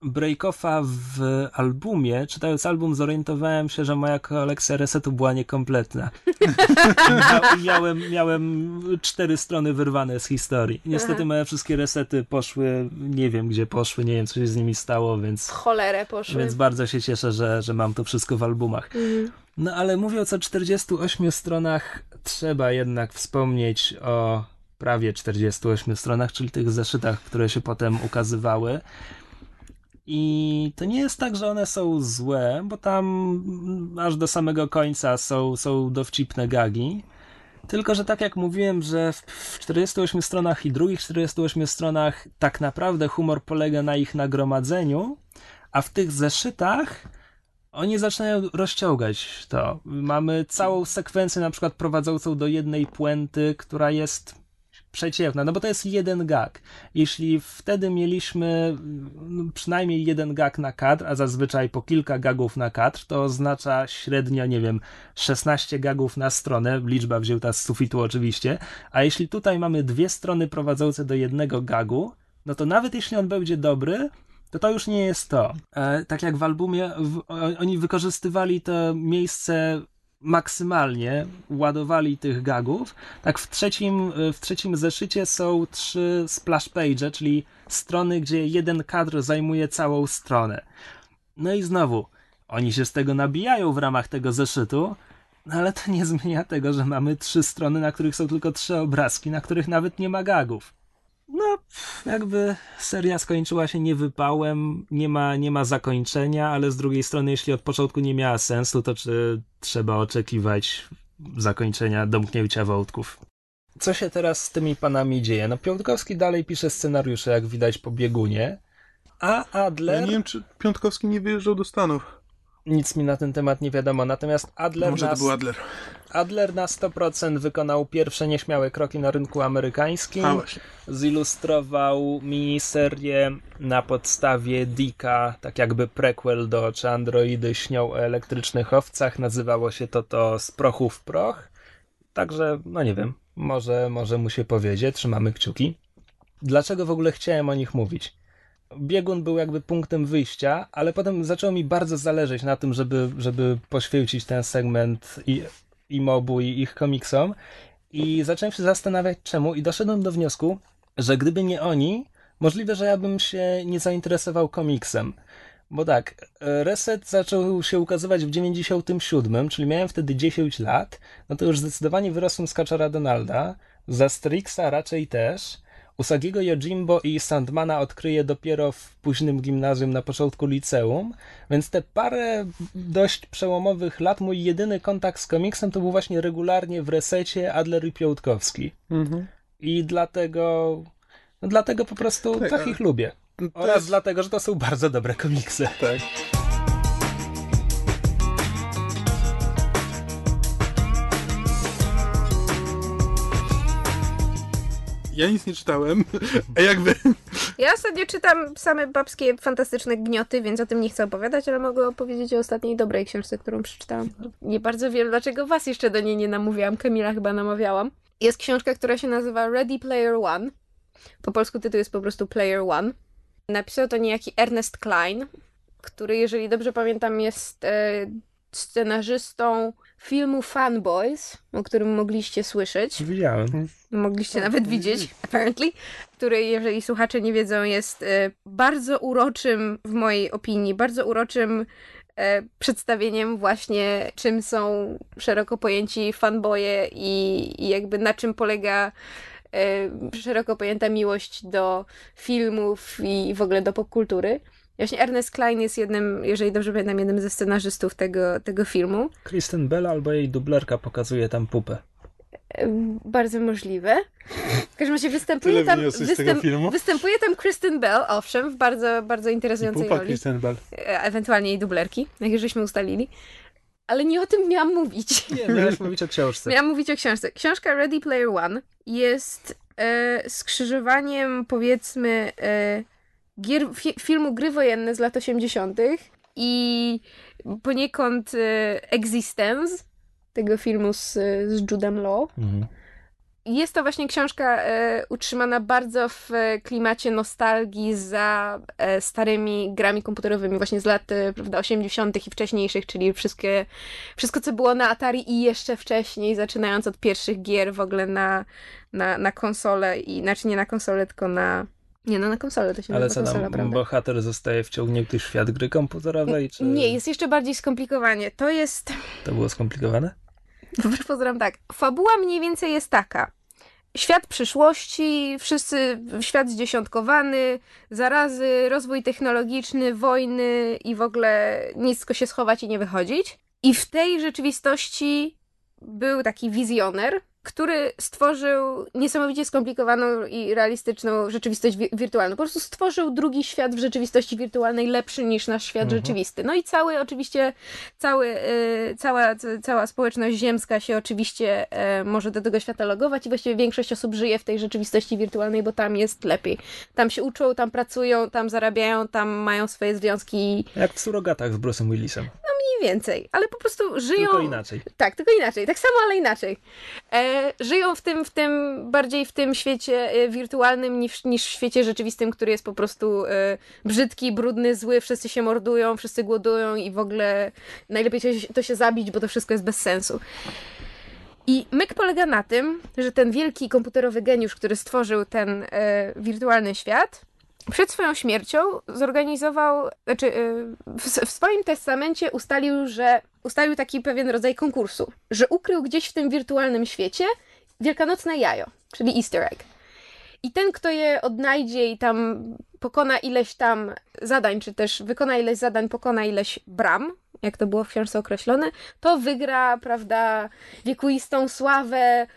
Breakoffa w albumie, czytając album, zorientowałem się, że moja kolekcja resetu była niekompletna. *laughs* Mia miałem, miałem cztery strony wyrwane z historii. Niestety Aha. moje wszystkie resety poszły, nie wiem gdzie poszły, nie wiem co się z nimi stało, więc... Cholerę poszły. Więc bardzo się cieszę, że, że mam to wszystko w albumach. Mhm. No ale mówiąc o 48 stronach, trzeba jednak wspomnieć o prawie 48 stronach, czyli tych zeszytach, które się potem ukazywały. I to nie jest tak, że one są złe, bo tam aż do samego końca są, są dowcipne gagi. Tylko, że tak jak mówiłem, że w 48 stronach i drugich 48 stronach tak naprawdę humor polega na ich nagromadzeniu, a w tych zeszytach oni zaczynają rozciągać to. Mamy całą sekwencję na przykład prowadzącą do jednej puenty, która jest przeciętna, no bo to jest jeden gag. Jeśli wtedy mieliśmy no, przynajmniej jeden gag na kadr, a zazwyczaj po kilka gagów na kadr, to oznacza średnio, nie wiem, 16 gagów na stronę, liczba wzięta z sufitu oczywiście, a jeśli tutaj mamy dwie strony prowadzące do jednego gagu, no to nawet jeśli on będzie dobry, to to już nie jest to. E, tak jak w albumie, w, oni wykorzystywali to miejsce maksymalnie ładowali tych gagów. Tak w trzecim, w trzecim zeszycie są trzy splash page, czyli strony, gdzie jeden kadr zajmuje całą stronę. No i znowu, oni się z tego nabijają w ramach tego zeszytu, no ale to nie zmienia tego, że mamy trzy strony, na których są tylko trzy obrazki, na których nawet nie ma gagów no, jakby seria skończyła się niewypałem, nie ma, nie ma zakończenia, ale z drugiej strony, jeśli od początku nie miała sensu, to czy trzeba oczekiwać zakończenia domknięcia wątków? Co się teraz z tymi panami dzieje? No, Piątkowski dalej pisze scenariusze, jak widać po biegunie, a Adler... Ja nie wiem, czy Piątkowski nie wyjeżdżał do Stanów. Nic mi na ten temat nie wiadomo, natomiast Adler... Może to był Adler. Adler na 100% wykonał pierwsze nieśmiałe kroki na rynku amerykańskim. A. Zilustrował miniserię na podstawie Dika, tak jakby prequel do Czy androidy śnią o elektrycznych owcach. Nazywało się to to Z prochu w proch. Także, no nie wiem, może, może mu się powiedzie, trzymamy kciuki. Dlaczego w ogóle chciałem o nich mówić? Biegun był jakby punktem wyjścia, ale potem zaczęło mi bardzo zależeć na tym, żeby, żeby poświęcić ten segment i, i mobu, i ich komiksom. I zacząłem się zastanawiać czemu i doszedłem do wniosku, że gdyby nie oni, możliwe, że ja bym się nie zainteresował komiksem. Bo tak, Reset zaczął się ukazywać w 97, czyli miałem wtedy 10 lat, no to już zdecydowanie wyrosłem z Kaczora Donalda, za Strixa raczej też, Usagiego Yojimbo i Sandmana odkryje dopiero w późnym gimnazjum na początku liceum, więc te parę dość przełomowych lat, mój jedyny kontakt z komiksem to był właśnie regularnie w resecie Adler i Piątkowski. Mhm. I dlatego, no dlatego po prostu tak, tak ich lubię. Oraz jest... dlatego, że to są bardzo dobre komiksy. Tak. Ja nic nie czytałem. *laughs* A jakby. Ja ostatnio czytam same babskie fantastyczne gnioty, więc o tym nie chcę opowiadać, ale mogę opowiedzieć o ostatniej dobrej książce, którą przeczytałam. Nie bardzo wiem, dlaczego was jeszcze do niej nie namówiłam. Kamila chyba namawiałam. Jest książka, która się nazywa Ready Player One. Po polsku tytuł jest po prostu Player One. Napisał to niejaki Ernest Klein, który, jeżeli dobrze pamiętam, jest e, scenarzystą filmu Fanboys, o którym mogliście słyszeć. Widziałem. Mogliście nawet widzieć, *laughs* apparently, który, jeżeli słuchacze nie wiedzą, jest e, bardzo uroczym, w mojej opinii, bardzo uroczym e, przedstawieniem właśnie, czym są szeroko pojęci fanboye i, i jakby na czym polega e, szeroko pojęta miłość do filmów i w ogóle do popkultury. Właśnie Ernest Klein jest jednym, jeżeli dobrze pamiętam, jednym ze scenarzystów tego, tego filmu. Kristen Bell albo jej dublerka pokazuje tam pupę. Bardzo możliwe. W każdym razie występuje tam, wyniosłeś z tego filmu? występuje tam Kristen Bell, owszem, w bardzo, bardzo I interesującej pupa roli. Kristen Bell. E, Ewentualnie jej dublerki, jak już żeśmy ustalili. Ale nie o tym miałam mówić. Nie, miałeś mówić o książce. *laughs* Miałam mówić o książce. Książka Ready Player One jest e, skrzyżowaniem, powiedzmy, e, gier, fi, filmu Gry Wojenne z lat 80. i poniekąd e, Existence, tego filmu z, z Judem Law. Mhm. Jest to właśnie książka e, utrzymana bardzo w klimacie nostalgii za e, starymi grami komputerowymi, właśnie z lat e, prawda, 80. i wcześniejszych, czyli wszystkie, wszystko, co było na Atari i jeszcze wcześniej, zaczynając od pierwszych gier w ogóle na, na, na konsolę, i, znaczy nie na konsolę, tylko na. Nie, no na konsolę to się Ale co tam, prawda? bohater zostaje wciągnięty w świat gry komputerowej, czy Nie, jest jeszcze bardziej skomplikowanie. To jest. to było skomplikowane? *laughs* Wbrew pozorom tak. Fabuła mniej więcej jest taka. Świat przyszłości, wszyscy, świat zdziesiątkowany, zarazy, rozwój technologiczny, wojny i w ogóle nisko się schować i nie wychodzić. I w tej rzeczywistości był taki wizjoner, który stworzył niesamowicie skomplikowaną i realistyczną rzeczywistość wi- wirtualną. Po prostu stworzył drugi świat w rzeczywistości wirtualnej lepszy niż nasz świat Mhm. rzeczywisty. No i cały oczywiście, cały, y, cała, cała społeczność ziemska się oczywiście e, może do tego świata logować i właściwie większość osób żyje w tej rzeczywistości wirtualnej, bo tam jest lepiej. Tam się uczą, tam pracują, tam zarabiają, tam mają swoje związki Jak w surogatach z Bruce'em Willisem. mniej więcej, ale po prostu żyją... Tylko inaczej. Tak, tylko inaczej. Tak samo, ale inaczej. E, żyją w tym, w tym, bardziej w tym świecie e, wirtualnym niż, niż w świecie rzeczywistym, który jest po prostu e, brzydki, brudny, zły, wszyscy się mordują, wszyscy głodują i w ogóle najlepiej to, się- zabić, bo to wszystko jest bez sensu. I myk polega na tym, że ten wielki komputerowy geniusz, który stworzył ten e, wirtualny świat, przed swoją śmiercią zorganizował, znaczy w, w swoim testamencie ustalił, że ustalił taki pewien rodzaj konkursu, że ukrył gdzieś w tym wirtualnym świecie wielkanocne jajo, czyli easter egg. I ten, kto je odnajdzie i tam pokona ileś tam zadań, czy też wykona ileś zadań, pokona ileś bram, jak to było w książce określone, to wygra, prawda, wiekuistą sławę,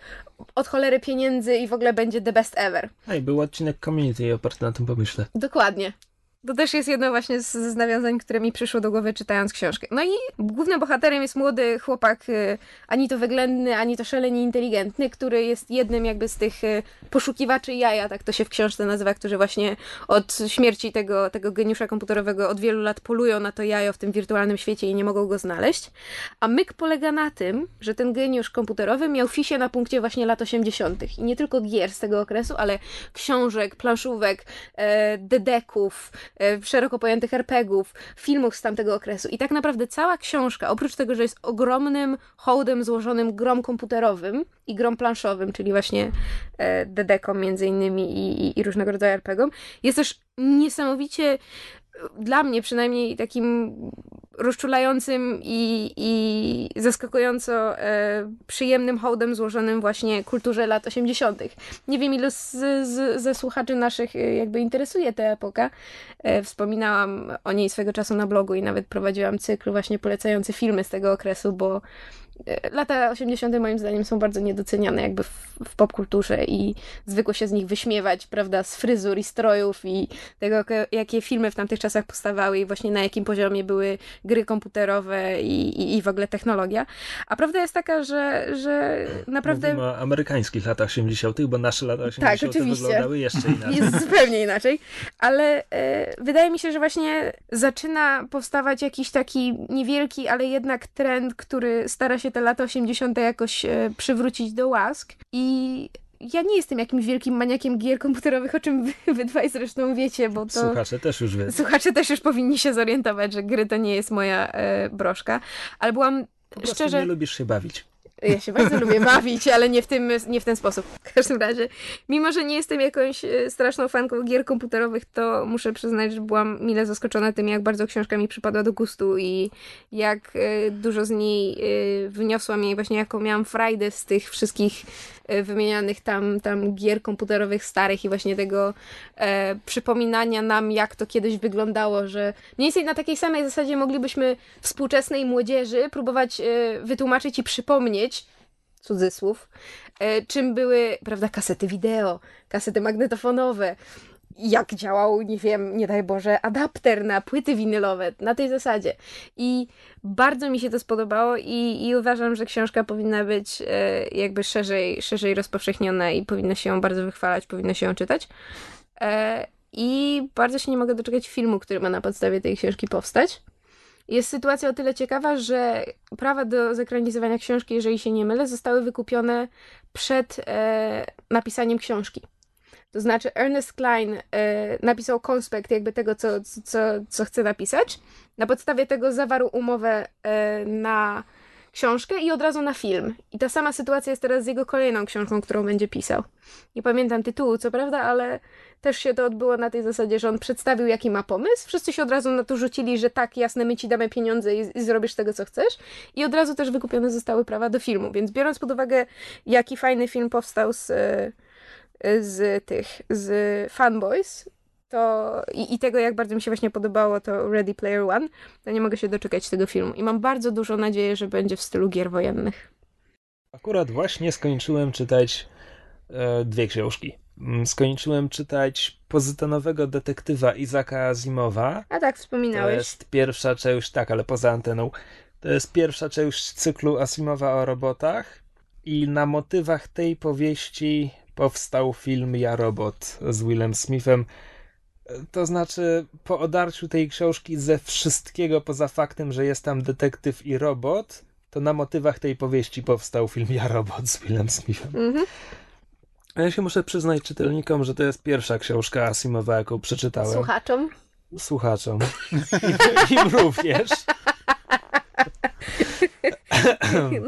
od cholery pieniędzy i w ogóle będzie the best ever. I był odcinek community oparty na tym pomyśle. Dokładnie. To też jest jedno właśnie z, z nawiązań, które mi przyszło do głowy czytając książkę. No i głównym bohaterem jest młody chłopak, y, ani to wyględny, ani to szalenie inteligentny, który jest jednym jakby z tych y, poszukiwaczy jaja, tak to się w książce nazywa, którzy właśnie od śmierci tego, tego geniusza komputerowego od wielu lat polują na to jajo w tym wirtualnym świecie i nie mogą go znaleźć. A myk polega na tym, że ten geniusz komputerowy miał fisie na punkcie właśnie lat 80. I nie tylko gier z tego okresu, ale książek, planszówek, e, dedeków, szeroko pojętych RPGów, filmów z tamtego okresu. I tak naprawdę cała książka, oprócz tego, że jest ogromnym hołdem złożonym grom komputerowym i grom planszowym, czyli właśnie e, dedekom między innymi i, i, i różnego rodzaju RPGom, jest też niesamowicie dla mnie przynajmniej takim rozczulającym i, i zaskakująco e, przyjemnym hołdem złożonym właśnie kulturze lat 80. Nie wiem, ilu z, z, ze słuchaczy naszych e, jakby interesuje ta epoka. E, wspominałam o niej swego czasu na blogu i nawet prowadziłam cykl właśnie polecający filmy z tego okresu, bo lata 80. moim zdaniem są bardzo niedoceniane jakby w, w popkulturze i zwykło się z nich wyśmiewać, prawda, z fryzur i strojów i tego, jakie- filmy w tamtych czasach powstawały i właśnie na jakim poziomie były gry komputerowe i, i, i w ogóle technologia. A prawda jest taka, że, że naprawdę Mówimy o amerykańskich latach 80., bo nasze lata 80. Tak, oczywiście. wyglądały jeszcze *laughs* inaczej. jest zupełnie inaczej, ale e, wydaje mi się, że właśnie zaczyna powstawać jakiś taki niewielki, ale jednak trend, który stara się te lata 80. jakoś e, przywrócić do łask i ja nie jestem jakimś wielkim maniakiem gier komputerowych, o czym wy, wy dwaj zresztą wiecie, bo to... Słuchacze też już wiedzą. Słuchacze też już powinni się zorientować, że gry to nie jest moja e, broszka, ale byłam Po szczerze... nie lubisz się bawić. Ja się bardzo lubię bawić, ale nie w, tym, nie w ten sposób. W każdym razie, mimo że nie jestem jakąś e, straszną fanką gier komputerowych, to muszę przyznać, że byłam mile zaskoczona tym, jak bardzo książka mi przypadła do gustu i jak e, dużo z niej e, wyniosłam jej, właśnie jaką miałam frajdę z tych wszystkich wymienianych tam, tam gier komputerowych starych i właśnie tego e, przypominania nam, jak to kiedyś wyglądało, że mniej więcej na takiej samej zasadzie moglibyśmy współczesnej młodzieży próbować e, wytłumaczyć i przypomnieć, cudzysłów, e, czym były, prawda, kasety wideo, kasety magnetofonowe, jak działał, nie wiem, nie daj Boże, adapter na płyty winylowe, na tej zasadzie. I bardzo mi się to spodobało i, i uważam, że książka powinna być e, jakby szerzej, szerzej rozpowszechniona i powinno się ją bardzo wychwalać, powinno się ją czytać. E, I bardzo się nie mogę doczekać filmu, który ma na podstawie tej książki powstać. Jest sytuacja o tyle ciekawa, że prawa do zekranizowania książki, jeżeli się nie mylę, zostały wykupione przed e, napisaniem książki. To znaczy Ernest Klein e, napisał konspekt jakby tego, co, co, co chce napisać. Na podstawie tego zawarł umowę e, na książkę i od razu na film. I ta sama sytuacja jest teraz z jego kolejną książką, którą będzie pisał. Nie pamiętam tytułu, co prawda, ale też się to odbyło na tej zasadzie, że on przedstawił, jaki ma pomysł. Wszyscy się od razu na to rzucili, że tak, jasne, my ci damy pieniądze i, i zrobisz tego, co chcesz. I od razu też wykupione zostały prawa do filmu. Więc biorąc pod uwagę, jaki fajny film powstał z, z tych, z Fanboys, to i, i, tego, jak bardzo mi się właśnie podobało to Ready Player One, to nie mogę się doczekać tego filmu. I mam bardzo dużo nadziei, że będzie w stylu gier wojennych. Akurat właśnie skończyłem czytać e, dwie książki. Mm, skończyłem czytać pozytonowego detektywa Izaka Azimowa. A tak, wspominałeś. To jest pierwsza część, tak, ale poza anteną. To jest pierwsza część cyklu Asimowa o robotach i na motywach tej powieści powstał film Ja Robot z Willem Smithem. To znaczy, po odarciu tej książki ze wszystkiego poza faktem, że jest tam detektyw i robot, to na motywach tej powieści powstał film Ja Robot z Willem Smithem. Mhm. Ja się muszę przyznać czytelnikom, że to jest pierwsza książka Asimowa, jaką przeczytałem. Słuchaczom? Słuchaczom. *laughs* I, im również.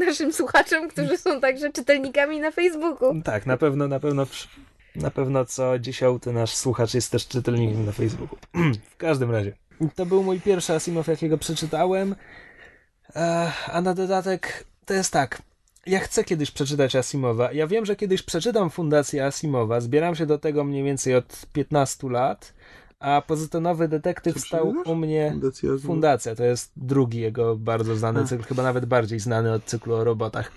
Naszym słuchaczom, którzy są także czytelnikami na Facebooku. Tak, na pewno, na pewno na pewno co dziesiąty nasz słuchacz jest też czytelnikiem na Facebooku. *clears throat* w każdym razie. To był mój pierwszy Asimov, jakiego przeczytałem. A na dodatek to jest tak. Ja chcę kiedyś przeczytać Asimowa. Ja wiem, że kiedyś przeczytam Fundację Asimowa. Zbieram się do tego mniej więcej od 15 lat. A pozytonowy detektyw stał u mnie. Fundacja, Fundacja to jest drugi jego bardzo znany cykl, chyba nawet bardziej znany od cyklu o robotach.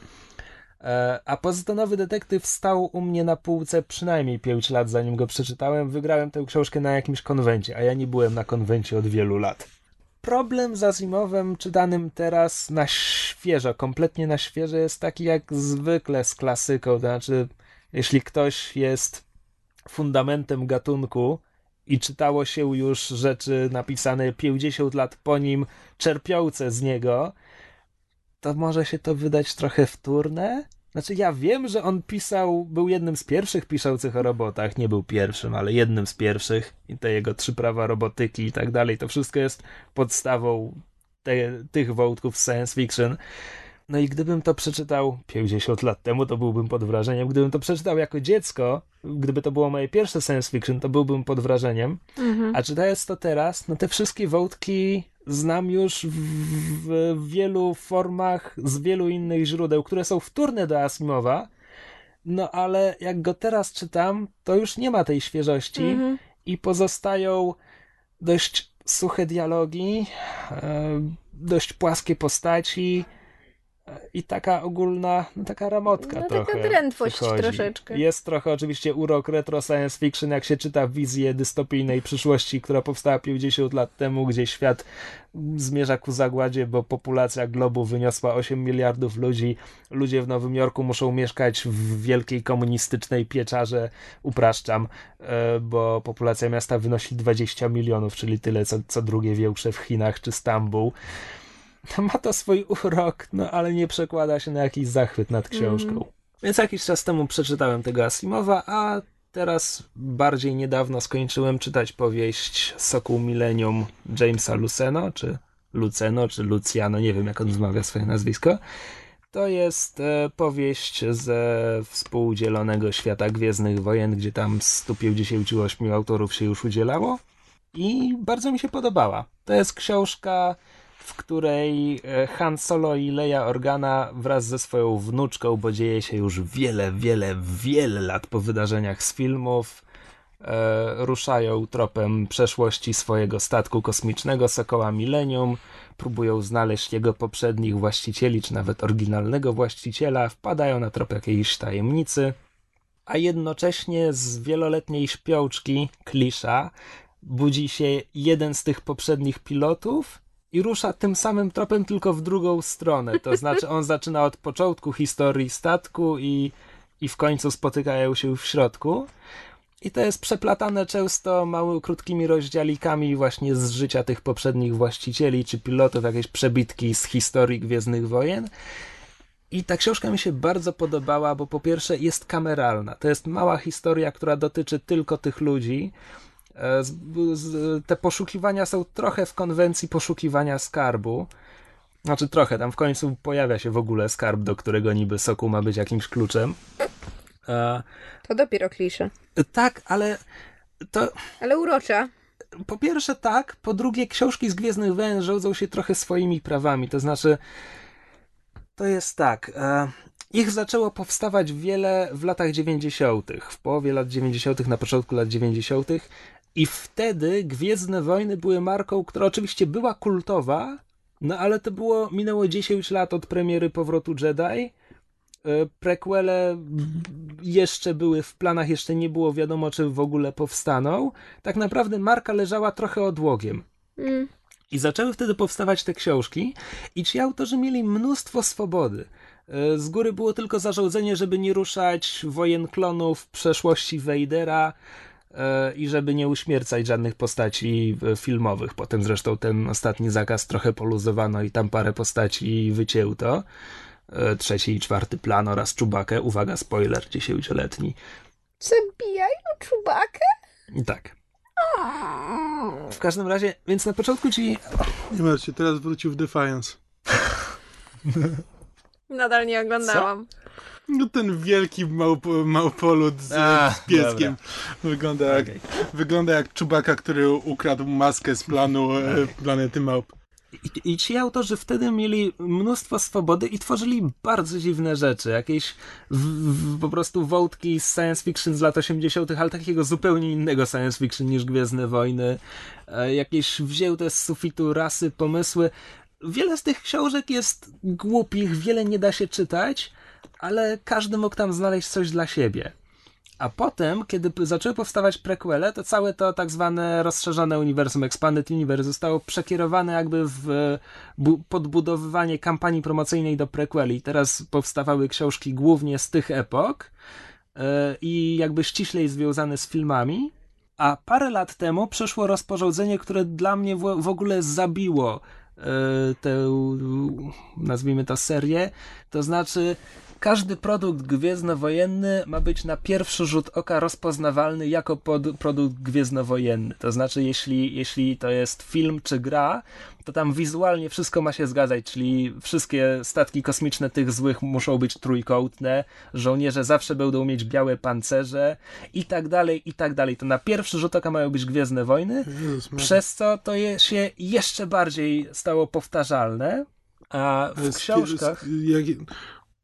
E, a pozytonowy detektyw stał u mnie na półce przynajmniej 5 lat, zanim go przeczytałem. Wygrałem tę książkę na jakimś konwencie, a ja nie byłem na konwencie od wielu lat. Problem z Asimowem, czytanym teraz na świeżo, kompletnie na świeżo, jest taki jak zwykle z klasyką. To znaczy, jeśli ktoś jest fundamentem gatunku i czytało się już rzeczy napisane 50 lat po nim, czerpiące z niego, to może się to wydać trochę wtórne. Znaczy, ja wiem, że on pisał, był jednym z pierwszych piszących o robotach, nie był pierwszym, ale jednym z pierwszych i te jego trzy prawa robotyki i tak dalej, to wszystko jest podstawą te, tych wątków science fiction. No i gdybym to przeczytał 50 lat temu, to byłbym pod wrażeniem. Gdybym to przeczytał jako dziecko, gdyby to było moje pierwsze science fiction, to byłbym pod wrażeniem. Mhm. A czytając to teraz, no te wszystkie wątki znam już w, w, wielu formach z wielu innych źródeł, które są wtórne do Asimowa, no ale jak go teraz czytam, to już nie ma tej świeżości mhm. i pozostają dość suche dialogi, e, dość płaskie postaci, i taka ogólna, no taka ramotka no, trochę. Taka drętwość troszeczkę. Jest trochę oczywiście urok retro science fiction, jak się czyta wizję dystopijnej przyszłości, która powstała 50 lat temu, gdzie świat zmierza ku zagładzie, bo populacja globu wyniosła 8 miliardów ludzi. Ludzie w Nowym Jorku muszą mieszkać w wielkiej komunistycznej pieczarze, upraszczam, e, bo populacja miasta wynosi 20 milionów, czyli tyle co, co drugie większe w Chinach czy Stambuł. *laughs* ma to swój urok, no ale nie przekłada się na jakiś zachwyt nad książką. Mm. Więc jakiś czas temu przeczytałem tego Asimowa, a teraz bardziej niedawno skończyłem czytać powieść Sokół Millennium Jamesa Luceno, czy Luceno, czy Luciano, nie wiem jak on wymawia swoje nazwisko. To jest e, powieść ze współdzielonego świata Gwiezdnych Wojen, gdzie tam 158 autorów się już udzielało i bardzo mi się podobała. To jest książka w której e, Han Solo i Leia Organa wraz ze swoją wnuczką, bo dzieje się już wiele, wiele, wiele lat po wydarzeniach z filmów, e, ruszają tropem przeszłości swojego statku kosmicznego Sokoła Millennium, próbują znaleźć jego poprzednich właścicieli, czy nawet oryginalnego właściciela, wpadają na trop jakiejś tajemnicy, a jednocześnie z wieloletniej śpiączki Klisza budzi się jeden z tych poprzednich pilotów i rusza tym samym tropem, tylko w drugą stronę. To znaczy, on zaczyna od początku historii statku i, i w końcu spotykają się w środku. I to jest przeplatane często małymi, krótkimi rozdziałikami właśnie z życia tych poprzednich właścicieli czy pilotów, jakieś przebitki z historii Gwiezdnych Wojen. I ta książka mi się bardzo podobała, bo po pierwsze jest kameralna. To jest mała historia, która dotyczy tylko tych ludzi. E, te poszukiwania są trochę w konwencji poszukiwania skarbu. Znaczy trochę, tam w końcu pojawia się w ogóle skarb, do którego niby soku ma być jakimś kluczem. E, to dopiero klisze. Tak, ale to... Ale urocza. Po pierwsze tak, po drugie książki z Gwiezdnych Wojen rządzą się trochę swoimi prawami, to znaczy to jest tak... E, ich zaczęło powstawać wiele w latach 90., w połowie lat 90., na początku lat 90. I wtedy Gwiezdne Wojny były marką, która oczywiście była kultowa, no ale to było, minęło 10 lat od premiery Powrotu Jedi. E, prequele jeszcze były w planach, jeszcze nie było wiadomo, czy w ogóle powstaną. Tak naprawdę marka leżała trochę odłogiem. Mm. I zaczęły wtedy powstawać te książki, i ci autorzy mieli mnóstwo swobody. E, z góry było tylko zarządzenie, żeby nie ruszać wojen klonów, przeszłości E, i żeby nie uśmiercać żadnych postaci filmowych. Potem zresztą ten ostatni zakaz trochę poluzowano i tam parę postaci wycięto. E, trzeci i czwarty plan oraz Czubakę. Uwaga, spoiler, dziesięcioletni. Zabijają Czubakę? Tak. W każdym razie, więc na początku ci... Nie martwcie, teraz wrócił w Defiance. *laughs* Nadal nie oglądałam. Co? No ten wielki małp, małpolud z, A, z pieskiem. Wygląda jak, okay. wygląda jak czubaka, który ukradł maskę z planu e, okay. planety małp. I, I, ci autorzy wtedy mieli mnóstwo swobody i tworzyli bardzo dziwne rzeczy. Jakieś w, w, po prostu wątki z science fiction z lat 80., ale takiego zupełnie innego science fiction niż Gwiezdne Wojny. E, jakieś wzięte z sufitu rasy, pomysły. Wiele z tych książek jest głupich, wiele nie da się czytać, ale każdy mógł tam znaleźć coś dla siebie. A potem, kiedy zaczęły powstawać prequele, to całe to tak zwane rozszerzone uniwersum, Expanded Universe, zostało przekierowane jakby w podbudowywanie kampanii promocyjnej do prequeli. Teraz powstawały książki głównie z tych epok yy, i jakby ściślej związane z filmami. A parę lat temu przeszło rozporządzenie, które dla mnie w, ogóle zabiło tę, nazwijmy to, serię. To znaczy, każdy produkt gwiezdnowojenny ma być na pierwszy rzut oka rozpoznawalny jako pod, produkt gwiezdnowojenny. To znaczy, jeśli, jeśli to jest film czy gra, to tam wizualnie wszystko ma się zgadzać, czyli wszystkie statki kosmiczne tych złych muszą być trójkątne, żołnierze zawsze będą mieć białe pancerze i tak dalej, i tak dalej. To na pierwszy rzut oka mają być Gwiezdne Wojny, przez co to je, się jeszcze bardziej stało powtarzalne. A w książkach... Jak,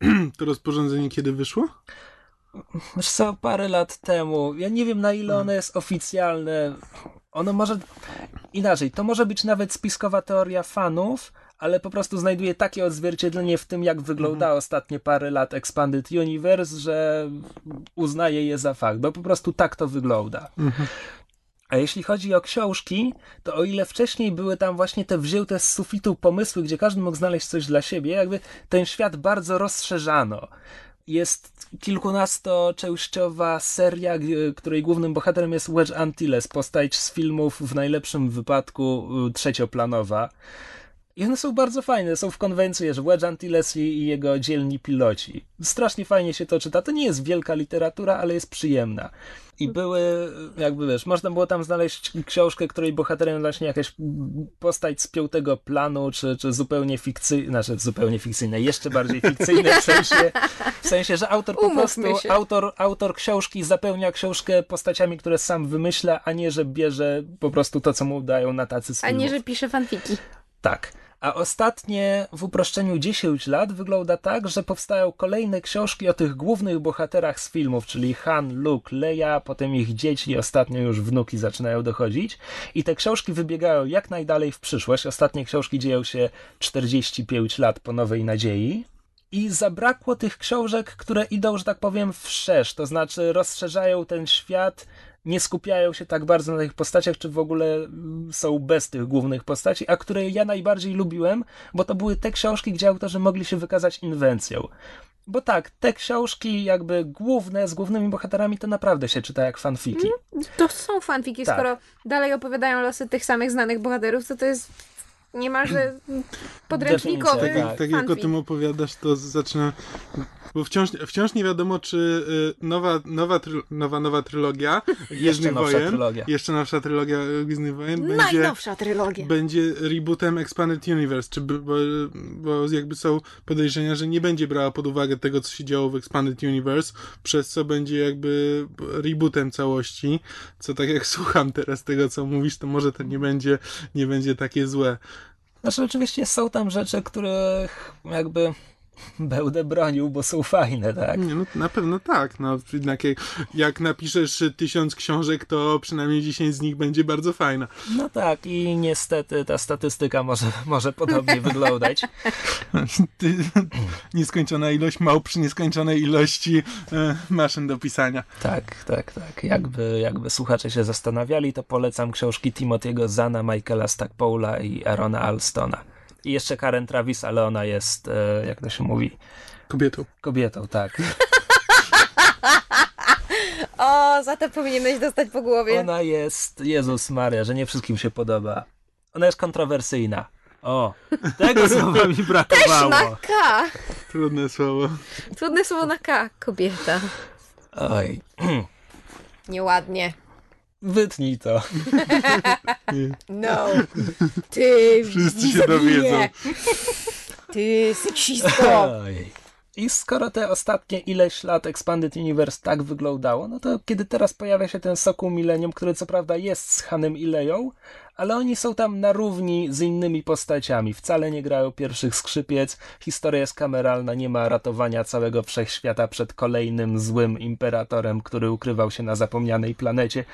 *clears throat* to rozporządzenie kiedy wyszło? Wiesz co, parę lat temu. Ja nie wiem na ile ono jest oficjalne. Ono może inaczej. To może być nawet spiskowa teoria fanów, ale po prostu znajduje takie odzwierciedlenie w tym, jak wygląda mhm. ostatnie parę lat Expanded Universe, że uznaje je za fakt, bo po prostu tak to wygląda. Mhm. A jeśli chodzi o książki, to o ile wcześniej były tam właśnie te wzięte z sufitu pomysły, gdzie każdy mógł znaleźć coś dla siebie, jakby ten świat bardzo rozszerzano. Jest kilkunastoczęściowa seria, której głównym bohaterem jest Wedge Antilles, postać z filmów w najlepszym wypadku y, trzecioplanowa. I one są bardzo fajne, są w konwencji, że Wedge Antilles i, jego dzielni piloci. Strasznie fajnie się to czyta. To nie jest wielka literatura, ale jest przyjemna. I były, jakby wiesz, można było tam znaleźć książkę, której bohaterem właśnie jakaś postać z piątego planu, czy, czy zupełnie fikcyjna, znaczy zupełnie fikcyjne, jeszcze bardziej fikcyjne w sensie, w sensie, że autor po prostu, autor, autor książki zapełnia książkę postaciami, które sam wymyśla, a nie, że bierze po prostu to, co mu dają na tacy z A nie, że pisze fanfiki. Tak. A ostatnie w uproszczeniu 10 lat wygląda tak, że powstają kolejne książki o tych głównych bohaterach z filmów, czyli Han, Luke, Leia, potem ich dzieci ostatnio już wnuki zaczynają dochodzić. I te książki wybiegają jak najdalej w przyszłość. Ostatnie książki dzieją się 45 lat po Nowej Nadziei. I zabrakło tych książek, które idą, że tak powiem, wszerz, to znaczy rozszerzają ten świat, nie skupiają się tak bardzo na tych postaciach, czy w ogóle mm, są bez tych głównych postaci, a które ja najbardziej lubiłem, bo to były te książki, gdzie autorzy mogli się wykazać inwencją. Bo tak, te książki jakby główne, z głównymi bohaterami, to naprawdę się czyta jak fanfiki. To są fanfiki, Tak. skoro dalej opowiadają losy tych samych znanych bohaterów, to to jest niemalże podręcznikowy Tak, tak jak o tym opowiadasz, to zaczyna. Bo wciąż, wciąż nie wiadomo, czy y, nowa, nowa, tryl, nowa, nowa trylogia *laughs* Gwiezdnych Wojen, trylogia. jeszcze nowsza trylogia Gwiezdnych Wojen, będzie, Najnowsza trylogia. będzie rebootem Expanded Universe, czy, by- bo, bo jakby są podejrzenia, że nie będzie brała pod uwagę tego, co się działo w Expanded Universe, przez co będzie jakby rebootem całości, co tak jak słucham teraz tego, co mówisz, to może to nie będzie, nie będzie takie złe. Znaczy oczywiście są tam rzeczy, których jakby będę bronił, bo są fajne, tak? Nie, no na pewno tak. No, jednak jak, jak napiszesz tysiąc książek, to przynajmniej 10 z nich będzie bardzo fajna. No tak, i niestety ta statystyka może, może podobnie wyglądać. *laughs* Nieskończona ilość małp przy nieskończonej ilości e, maszyn do pisania. Tak, tak, tak. Jakby, jakby słuchacze się zastanawiali, to polecam książki Timothy'ego Zana, Michaela Stackpola i Arona Alstona. I jeszcze Karen Travis, ale ona jest, e, jak to się mówi, Kobietą. kobietą, tak. *laughs* O, za to powinieneś dostać po głowie. Ona jest, Jezus Maria, że nie wszystkim się podoba. Ona jest kontrowersyjna. O, tego słowa mi brakowało. Na K. Trudne słowo. Trudne słowo na K. Kobieta. Oj, *clears throat* Nieładnie. Wytnij to. *laughs* No. *laughs* Ty. Wszyscy się dowiedzą. Ty, seksisto. Oj. I skoro te ostatnie ileś lat Expanded Universe tak wyglądało, no to kiedy teraz pojawia się ten Sokół Millennium, który co prawda jest z Hanem i Leją, ale oni są tam na równi z innymi postaciami. Wcale nie grają pierwszych skrzypiec, historia jest kameralna, nie ma ratowania całego wszechświata przed kolejnym złym imperatorem, który ukrywał się na zapomnianej planecie,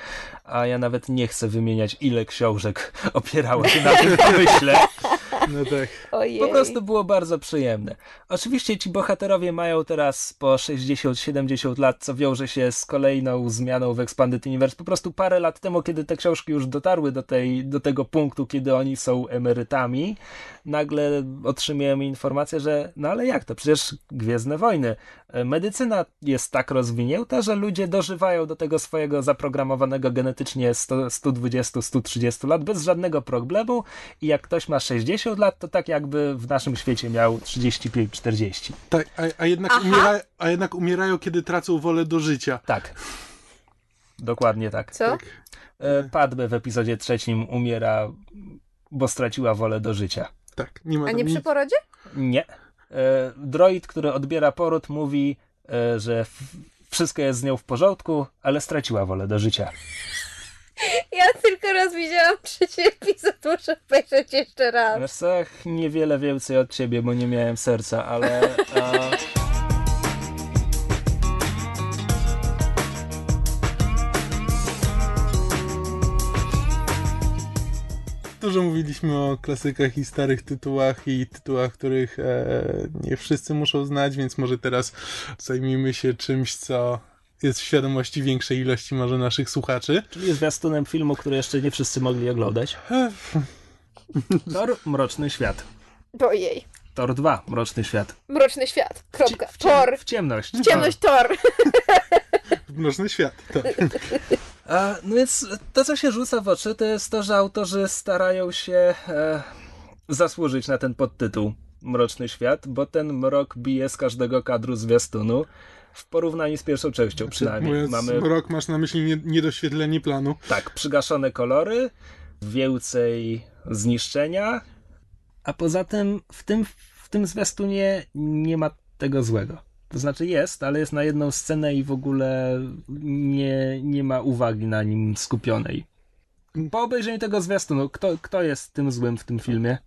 a ja nawet nie chcę wymieniać ile książek *laughs* opierało się na tym pomyśle. *laughs* No tak. Ojej. Po prostu było bardzo przyjemne. Oczywiście ci bohaterowie mają teraz po 60-70 lat, co wiąże się z kolejną zmianą w Expanded Universe. Po prostu parę lat temu, kiedy te książki już dotarły do, tej, do tego punktu, kiedy oni są emerytami, nagle otrzymałem informację, że no ale jak to? Przecież Gwiezdne Wojny. Medycyna jest tak rozwinięta, że ludzie dożywają do tego swojego zaprogramowanego genetycznie 100 120-130 lat bez żadnego problemu i jak ktoś ma 60 lat, to tak jakby w naszym świecie miał 35-40. tak a, a, jednak umiera, a jednak umierają, kiedy tracą wolę do życia. Tak. Dokładnie tak. Co? Tak. E, Padme w epizodzie trzecim umiera, bo straciła wolę do życia. Tak. Nie ma A nie nic- przy porodzie? Nie. E, Droid, który odbiera poród, mówi, e, że wszystko jest z nią w porządku, ale straciła wolę do życia. *laughs* Ja tylko raz widziałam trzeci epizod, muszę obejrzeć jeszcze raz. Wiesz co, niewiele więcej od ciebie, bo nie miałem serca, ale... E, Dużo mówiliśmy o klasykach i starych tytułach i tytułach, których e, nie wszyscy muszą znać, więc może teraz zajmijmy się czymś, co jest w świadomości większej ilości może naszych słuchaczy. czyli zwiastunem filmu, który jeszcze nie wszyscy mogli oglądać. Thor, Mroczny Świat. Ojej. Thor 2, Mroczny Świat. Mroczny świat. Kropka. W, ciem- Tor. w ciemność. Ciemność Tor. *laughs* Mroczny świat, tak. A, no więc to, co się rzuca w oczy, to jest to, że autorzy starają się e, zasłużyć na ten podtytuł Mroczny Świat, bo ten mrok bije z każdego kadru zwiastunu w porównaniu z pierwszą częścią przynajmniej. Mówiąc Mamy rok masz na myśli nie, niedoświetlenie planu. tak, przygaszone kolory, więcej zniszczenia, a poza tym w tym, w tym zwiastunie nie ma tego złego. To znaczy jest, ale jest na jedną scenę i w ogóle nie, nie ma uwagi na nim skupionej. Po obejrzeniu tego zwiastunu, kto, kto jest tym złym w tym filmie?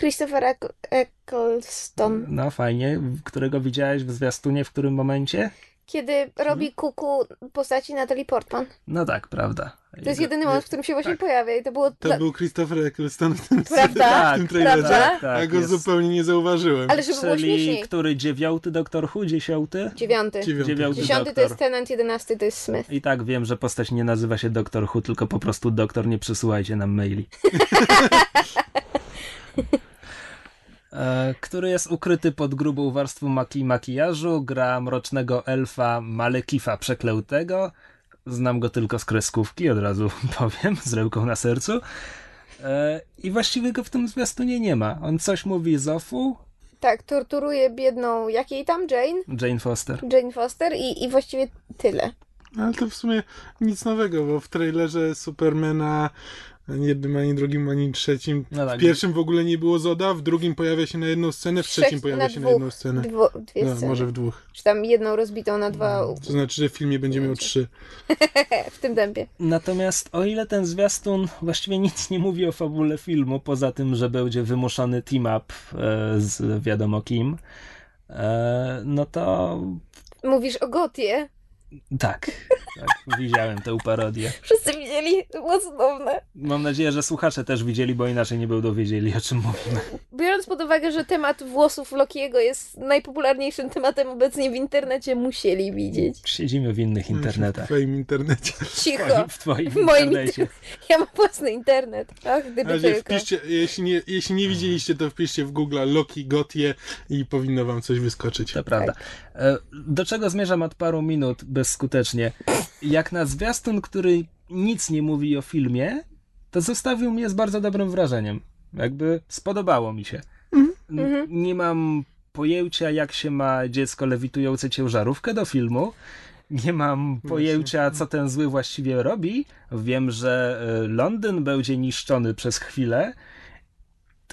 Christopher Eccleston. No fajnie. Którego widziałeś w zwiastunie, w którym momencie? Kiedy robi kuku postaci Natalie Portman. No tak, prawda. To jest jedyny moment, w którym się właśnie tak. pojawia i to było... To dla- był Christopher Eccleston w tym, Prawda? *laughs* w tym trailerze. Prawda? Tak, tak, Ja go jest. zupełnie nie zauważyłem. Ale żeby było Czyli śmieszniej. który dziewiąty doktor Who? Dziesiąty? Dziewiąty. Dziewiąty. Dziewiąty Dziesiąty doktor. to jest Tenant, jedenasty to jest Smith. I tak wiem, że postać nie nazywa się Doktor Who, tylko po prostu doktor, nie przysyłajcie nam maili. *laughs* *laughs* E, który jest ukryty pod grubą warstwą maki i makijażu, gra mrocznego elfa Malekifa Przeklętego. Znam go tylko z kreskówki, od razu *laughs* powiem, z ręką na sercu. E, I właściwie go w tym zwiastunie nie ma. On coś mówi Zofu, Tak, torturuje biedną, jakiej tam, Jane? Jane Foster. Jane Foster i, i właściwie tyle. Ale to w sumie nic nowego, bo w trailerze Supermana ani jednym, ani drugim, ani trzecim. No tak. W pierwszym w ogóle nie było Zoda, w drugim pojawia się na jedną scenę, w trzecim Trzech pojawia na się na dwóch. jedną scenę. Dwo, dwie No, sceny. może w dwóch. Czy tam jedną rozbitą na dwa To znaczy, że w filmie będzie miał trzy. *laughs* w tym tempie. Natomiast o ile ten zwiastun właściwie nic nie mówi o fabule filmu, poza tym, że będzie wymuszony team-up e, z wiadomo kim, e, no to Mówisz o Gotie. Tak, tak, widziałem tę parodię. Wszyscy widzieli, to było cudowne. Mam nadzieję, że słuchacze też widzieli, bo inaczej nie będą wiedzieli, o czym mówimy. Biorąc pod uwagę, że temat włosów Lokiego jest najpopularniejszym tematem obecnie w internecie, musieli widzieć. Siedzimy w innych W internetach. twoim internecie. Cicho. W twoim W moim internecie. Ja mam własny internet. Ach, gdyby Razie tylko. wpiszcie, jeśli nie, jeśli nie widzieliście, to wpiszcie w Google Loki Gotie i powinno wam coś wyskoczyć. To prawda. E, Do czego zmierzam od paru minut bezskutecznie? Jak na zwiastun, który nic nie mówi o filmie, to zostawił mnie z bardzo dobrym wrażeniem. Jakby spodobało mi się. N- Mhm. Nie mam pojęcia, jak się ma dziecko lewitujące ciężarówkę do filmu. Nie mam pojęcia, co ten zły właściwie robi. Wiem, że e, Londyn będzie niszczony przez chwilę.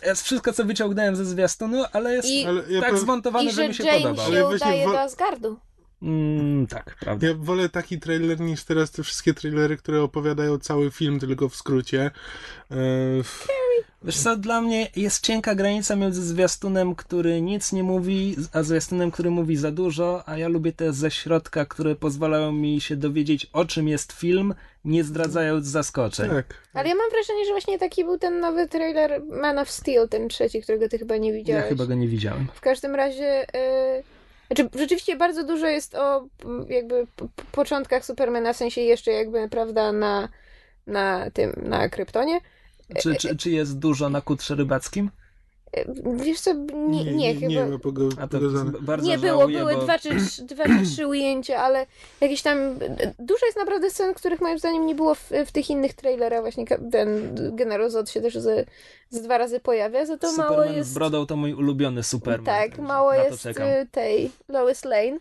Jest wszystko, co wyciągnąłem ze zwiastunu, ale jest I- Ale ja tak powiem- zmontowany, I że że mi się Jane podobał. Ale się właśnie udaje wo- do Asgardu. Mm, tak, prawda. Ja wolę taki trailer niż teraz te wszystkie trailery, które opowiadają cały film tylko w skrócie. E, Wiesz co, dla mnie jest cienka granica między zwiastunem, który nic nie mówi, a zwiastunem, który mówi za dużo, a ja lubię te ze środka, które pozwalają mi się dowiedzieć, o czym jest film, nie zdradzając zaskoczeń. tak. Ale ja mam wrażenie, że właśnie taki był ten nowy trailer Man of Steel, ten trzeci, którego ty chyba nie Ja widziałeś. chyba go nie widziałem. W każdym razie, yy, znaczy rzeczywiście bardzo dużo jest o jakby początkach Supermana, w sensie jeszcze jakby, prawda, na, na tym, na Kryptonie. Czy, czy, czy jest dużo na kutrze rybackim? Wiesz co, nie, nie, chyba... Nie ma pogo- A to pokazane. bardzo Nie było, żałuję, były bo... dwa, czy, dwa czy trzy ujęcia, ale jakieś tam. Dużo jest naprawdę scen, których moim zdaniem nie było w, w tych innych trailerach. Właśnie ten generał Zod się też ze, z dwa razy pojawia, za to mało Superman jest. z brodą to mój ulubiony Superman. tak, mało jest czekam. y, tej Lois Lane.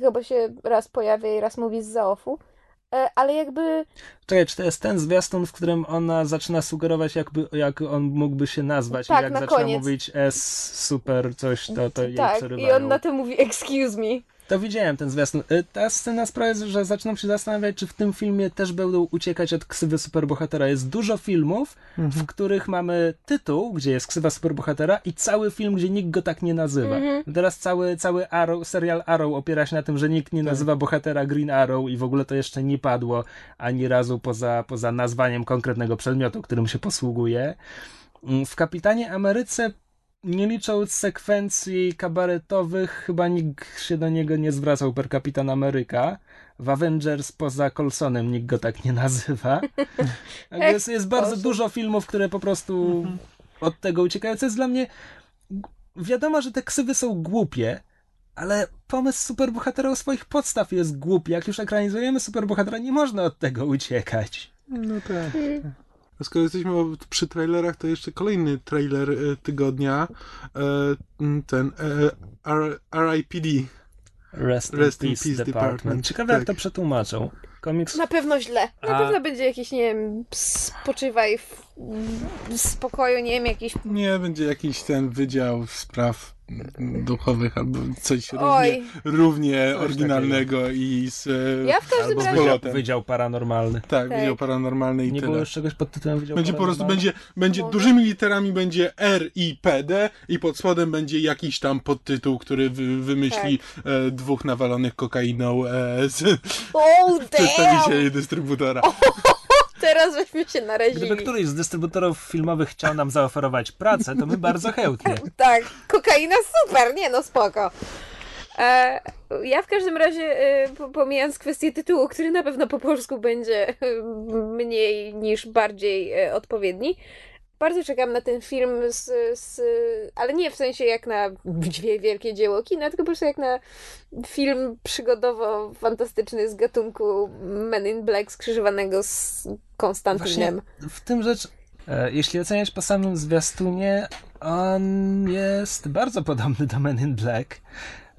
Chyba się raz pojawia i raz mówi z zaofu. E, Ale jakby. Czekaj, czy to jest ten zwiastun, w którym ona zaczyna sugerować, jakby, jak on mógłby się nazwać Tak, i jak na zaczyna koniec. mówić S, super, coś, to, to jej tak, przerywają. i on na to mówi excuse me. To widziałem ten zwiastun. Y, Ta scena sprawia, że zaczynam się zastanawiać, czy w tym filmie też będą uciekać od ksywy superbohatera. Jest dużo filmów, w których mamy tytuł, gdzie jest ksywa superbohatera i cały film, gdzie nikt go tak nie nazywa. Teraz cały, cały Arrow, serial Arrow opiera się na tym, że nikt nie nazywa bohatera Green Arrow i w ogóle to jeszcze nie padło ani razu poza, poza nazwaniem konkretnego przedmiotu, którym się posługuje. Mm, W Kapitanie Ameryce nie licząc sekwencji kabaretowych, chyba nikt się do niego nie zwracał per Kapitan Ameryka. W Avengers poza Colsonem nikt go tak nie nazywa. *laughs* Jest, jest bardzo dużo filmów, które po prostu od tego uciekają. Co jest dla mnie... Wiadomo, że te ksywy są głupie, ale pomysł superbohatera u swoich podstaw jest głupi. Jak już ekranizujemy superbohatera, nie można od tego uciekać. No tak. A skoro jesteśmy przy trailerach, to jeszcze kolejny trailer e, tygodnia. E, ten e, R- RIPD. Rest, Rest in in Peace, Peace Department. Department. Ciekawe, jak Tak. to przetłumaczą. Komiks Na pewno źle. Na A- pewno będzie jakiś, nie wiem, spoczywaj w spokoju, nie wiem, jakiś... Nie, będzie jakiś ten wydział spraw duchowych albo coś równie, równie Coś oryginalnego i z e, Ja w każdym Albo razie... wydział, wydział paranormalny. tak, Tak. wydział paranormalny i Nie tyle. było już czegoś pod tytułem wydział Będzie po prostu będzie, będzie dużymi literami będzie R i P D i pod spodem będzie jakiś tam podtytuł, który wy, wymyśli Tak. e, dwóch nawalonych kokainą e, z Oh, *laughs* przedstawicieli dystrybutora. *laughs* Teraz żeśmy się Gdyby narazili. któryś z dystrybutorów filmowych chciał nam zaoferować pracę, to my bardzo chętnie. *laughs* Tak, kokaina super, nie no spoko. E, ja w każdym razie, e, po- pomijając kwestię tytułu, który na pewno po polsku będzie e, mniej niż bardziej odpowiedni, bardzo czekam na ten film, z, z, ale nie w sensie jak na dwie wielkie dzieło kina, tylko po prostu jak na film przygodowo-fantastyczny z gatunku Men in Black skrzyżowanego z Konstantynem. W tym rzecz, e, jeśli oceniać po samym zwiastunie, on jest bardzo podobny do Men in Black.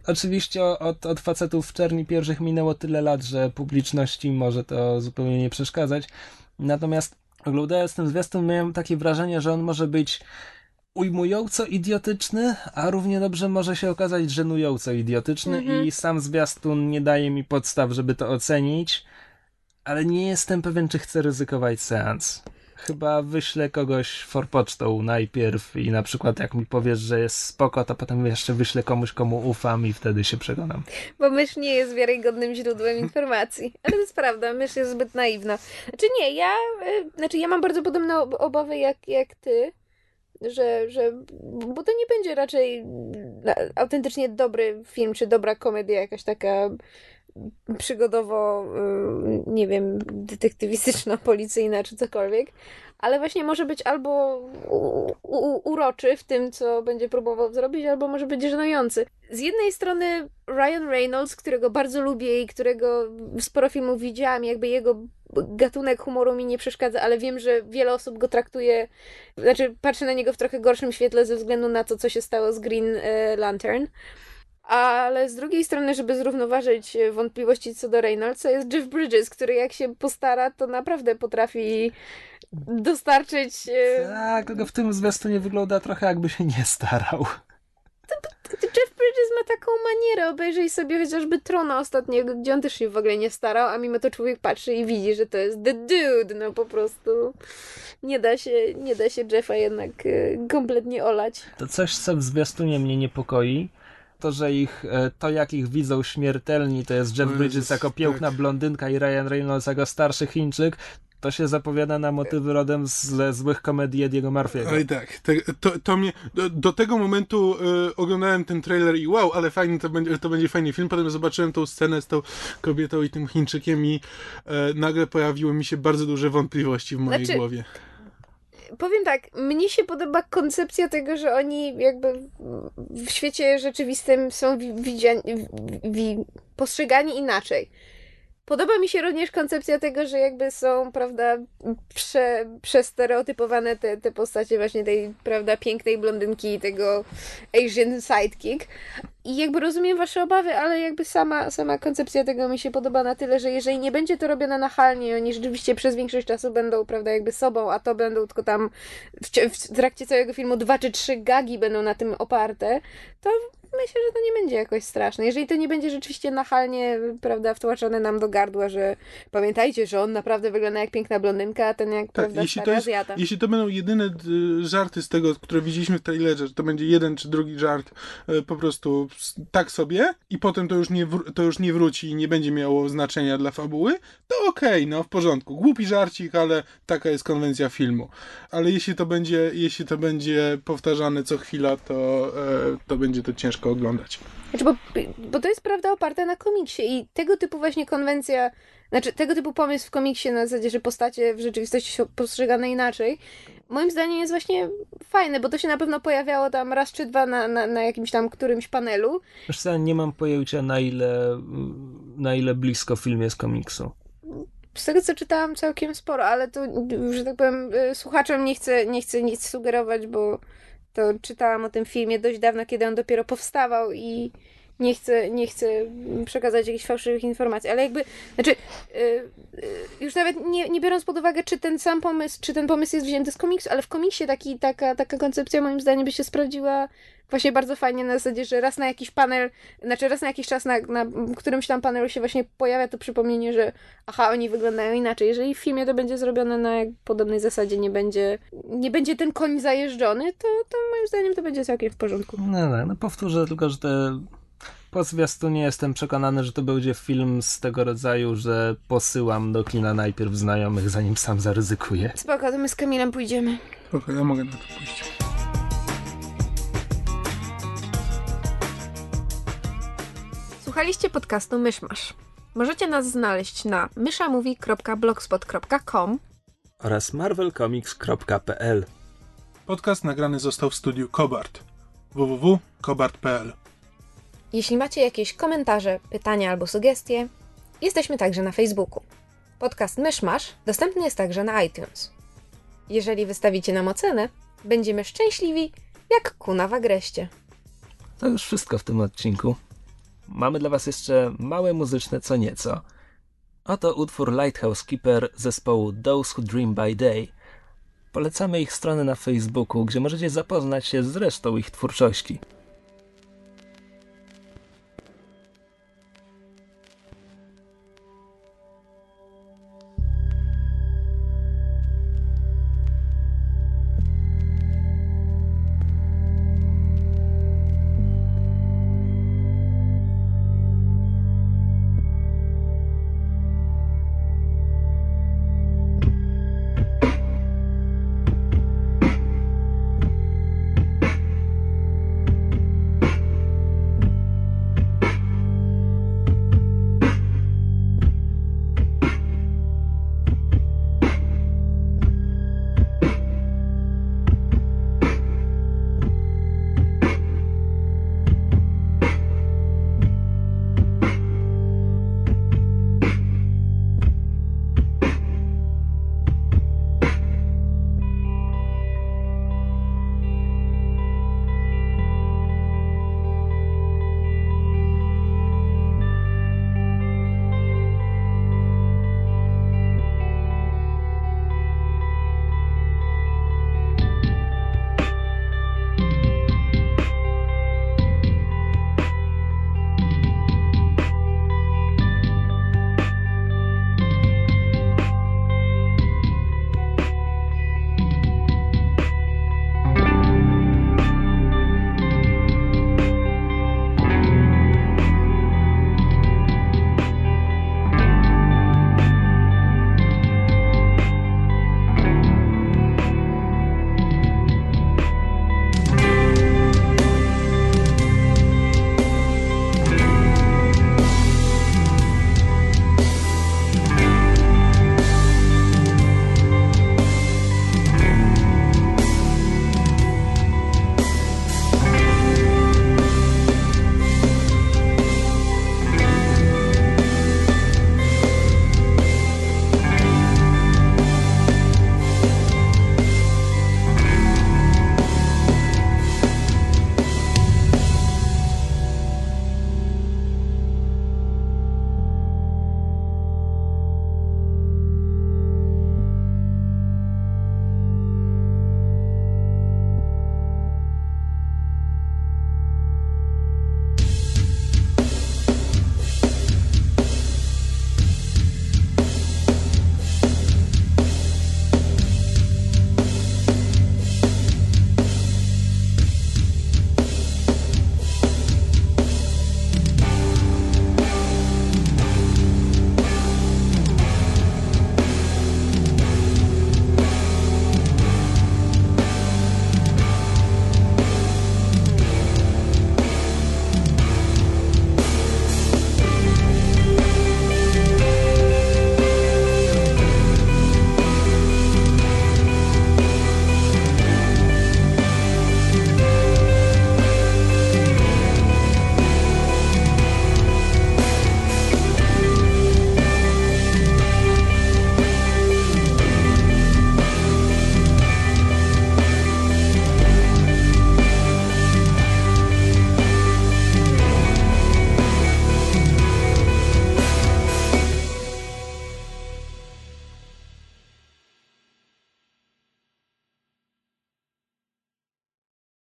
Oczywiście od, od facetów w czerni pierwszych minęło tyle lat, że publiczności może to zupełnie nie przeszkadzać. Natomiast oglądając ten zwiastun miałem takie wrażenie, że on może być ujmująco idiotyczny, a równie dobrze może się okazać żenująco idiotyczny Mhm. i sam zwiastun nie daje mi podstaw, żeby to ocenić, ale nie jestem pewien, czy chcę ryzykować seans. Chyba wyślę kogoś forpocztą najpierw i na przykład jak mi powiesz, że jest spoko, to potem jeszcze wyślę komuś, komu ufam i wtedy się przekonam. Bo mysz nie jest wiarygodnym źródłem informacji. Ale to jest prawda, mysz jest zbyt naiwna. Znaczy nie, ja, y, znaczy ja mam bardzo podobne ob- obawy jak, jak ty, że, że, bo to nie będzie raczej na- autentycznie dobry film, czy dobra komedia, jakaś taka przygodowo, y, nie wiem, detektywistyczna, *laughs* policyjna, czy cokolwiek, ale właśnie może być albo u, u, uroczy w tym, co będzie próbował zrobić, albo może być żenujący. Z jednej strony Ryan Reynolds, którego bardzo lubię i którego sporo filmów widziałam, jakby jego gatunek humoru mi nie przeszkadza, ale wiem, że wiele osób go traktuje, znaczy patrzy na niego w trochę gorszym świetle ze względu na to, co się stało z Green e, Lantern. Ale z drugiej strony, żeby zrównoważyć e, wątpliwości co do Reynoldsa, jest Jeff Bridges, który jak się postara, to naprawdę potrafi dostarczyć. e, Tak, tylko w tym zwiastunie wygląda trochę jakby się nie starał. Jeff Bridges ma taką manierę, obejrzyj sobie chociażby Trona ostatniego, gdzie on też się w ogóle nie starał, a mimo to człowiek patrzy i widzi, że to jest the dude, no po prostu nie da się, nie da się Jeffa jednak e, kompletnie olać. To coś, co w zwiastunie mnie niepokoi, to, że ich, e, to jak ich widzą śmiertelni, to jest Jeff Bridges jako piękna tak. blondynka i Ryan Reynolds jako starszy Chińczyk, to się zapowiada na motywy rodem ze złych komedii Ediego Murphy'ego. Oj tak, te, to, to mnie, do, do tego momentu y, oglądałem ten trailer i wow, ale fajny to będzie, to będzie fajny film, potem zobaczyłem tą scenę z tą kobietą i tym Chińczykiem i e, nagle pojawiły mi się bardzo duże wątpliwości w mojej Znaczy, głowie. Powiem tak, mnie się podoba koncepcja tego, że oni jakby w- świecie rzeczywistym są wi- widziani, wi- wi- postrzegani inaczej. Podoba mi się również koncepcja tego, że jakby są, prawda, prze, przestereotypowane te, te postacie właśnie tej, prawda, pięknej blondynki i tego Asian sidekick. I jakby rozumiem wasze obawy, ale jakby sama, sama koncepcja tego mi się podoba na tyle, że jeżeli nie będzie to robione nachalnie, oni rzeczywiście przez większość czasu będą, prawda, jakby sobą, a to będą tylko tam w, w trakcie całego filmu dwa czy trzy gagi będą na tym oparte, to myślę, że to nie będzie jakoś straszne. Jeżeli to nie będzie rzeczywiście nachalnie, prawda, wtłaczane nam do gardła, że pamiętajcie, że on naprawdę wygląda jak piękna blondynka, a ten jak, prawda, Tak, jeśli to, jest, jeśli to będą jedyne y, żarty z tego, które widzieliśmy w trailerze, że to będzie jeden czy drugi żart y, po prostu tak sobie i potem to już nie, to już nie wróci i nie będzie miało znaczenia dla fabuły, to okej, no w porządku. Głupi żarcik, ale taka jest konwencja filmu. Ale jeśli to będzie, jeśli to będzie powtarzane co chwila, to, e, to będzie to ciężko oglądać. Znaczy, bo, bo to jest prawda oparta na komiksie i tego typu właśnie konwencja, znaczy tego typu pomysł w komiksie na zasadzie, że postacie w rzeczywistości są postrzegane inaczej, moim zdaniem jest właśnie fajne, bo to się na pewno pojawiało tam raz czy dwa na, na, na jakimś tam którymś panelu. Wiesz co, nie mam pojęcia na ile, na ile blisko film jest komiksu. Z tego co czytałam całkiem sporo, ale to, że tak powiem, y, słuchaczom nie chcę, nie chcę nic sugerować, bo to czytałam o tym filmie dość dawno, kiedy on dopiero powstawał i nie chcę, nie chcę przekazać jakichś fałszywych informacji, ale jakby, znaczy, yy, yy, już nawet nie, nie biorąc pod uwagę, czy ten sam pomysł, czy ten pomysł jest wzięty z komiksu, ale w komiksie taki, taka, taka koncepcja moim zdaniem by się sprawdziła właśnie bardzo fajnie na zasadzie, że raz na jakiś panel, znaczy raz na jakiś czas na, na którymś tam panelu się właśnie pojawia to przypomnienie, że aha, oni wyglądają inaczej. Jeżeli w filmie to będzie zrobione na podobnej zasadzie, nie będzie, nie będzie ten koń zajeżdżony, to, to moim zdaniem to będzie całkiem w porządku. No, no, no powtórzę tylko, że te po zwiastunie jestem przekonany, że to będzie film z tego rodzaju, że posyłam do kina najpierw znajomych, zanim sam zaryzykuję. Spoko, to my z Kamilem pójdziemy. Spoko, ja mogę na to pójść. Słuchaliście podcastu Myszmasz. Możecie nas znaleźć na myszamovie.blogspot.com oraz marvelcomics.pl Podcast nagrany został w studiu Kobart. www.kobart.pl Jeśli macie jakieś komentarze, pytania albo sugestie, jesteśmy także na Facebooku. Podcast Myszmasz dostępny jest także na iTunes. Jeżeli wystawicie nam ocenę, będziemy szczęśliwi jak kuna w agreście. To już wszystko w tym odcinku. Mamy dla Was jeszcze małe muzyczne co nieco. Oto utwór Lighthouse Keeper zespołu Those Who Dream by Day. Polecamy ich stronę na Facebooku, gdzie możecie zapoznać się z resztą ich twórczości.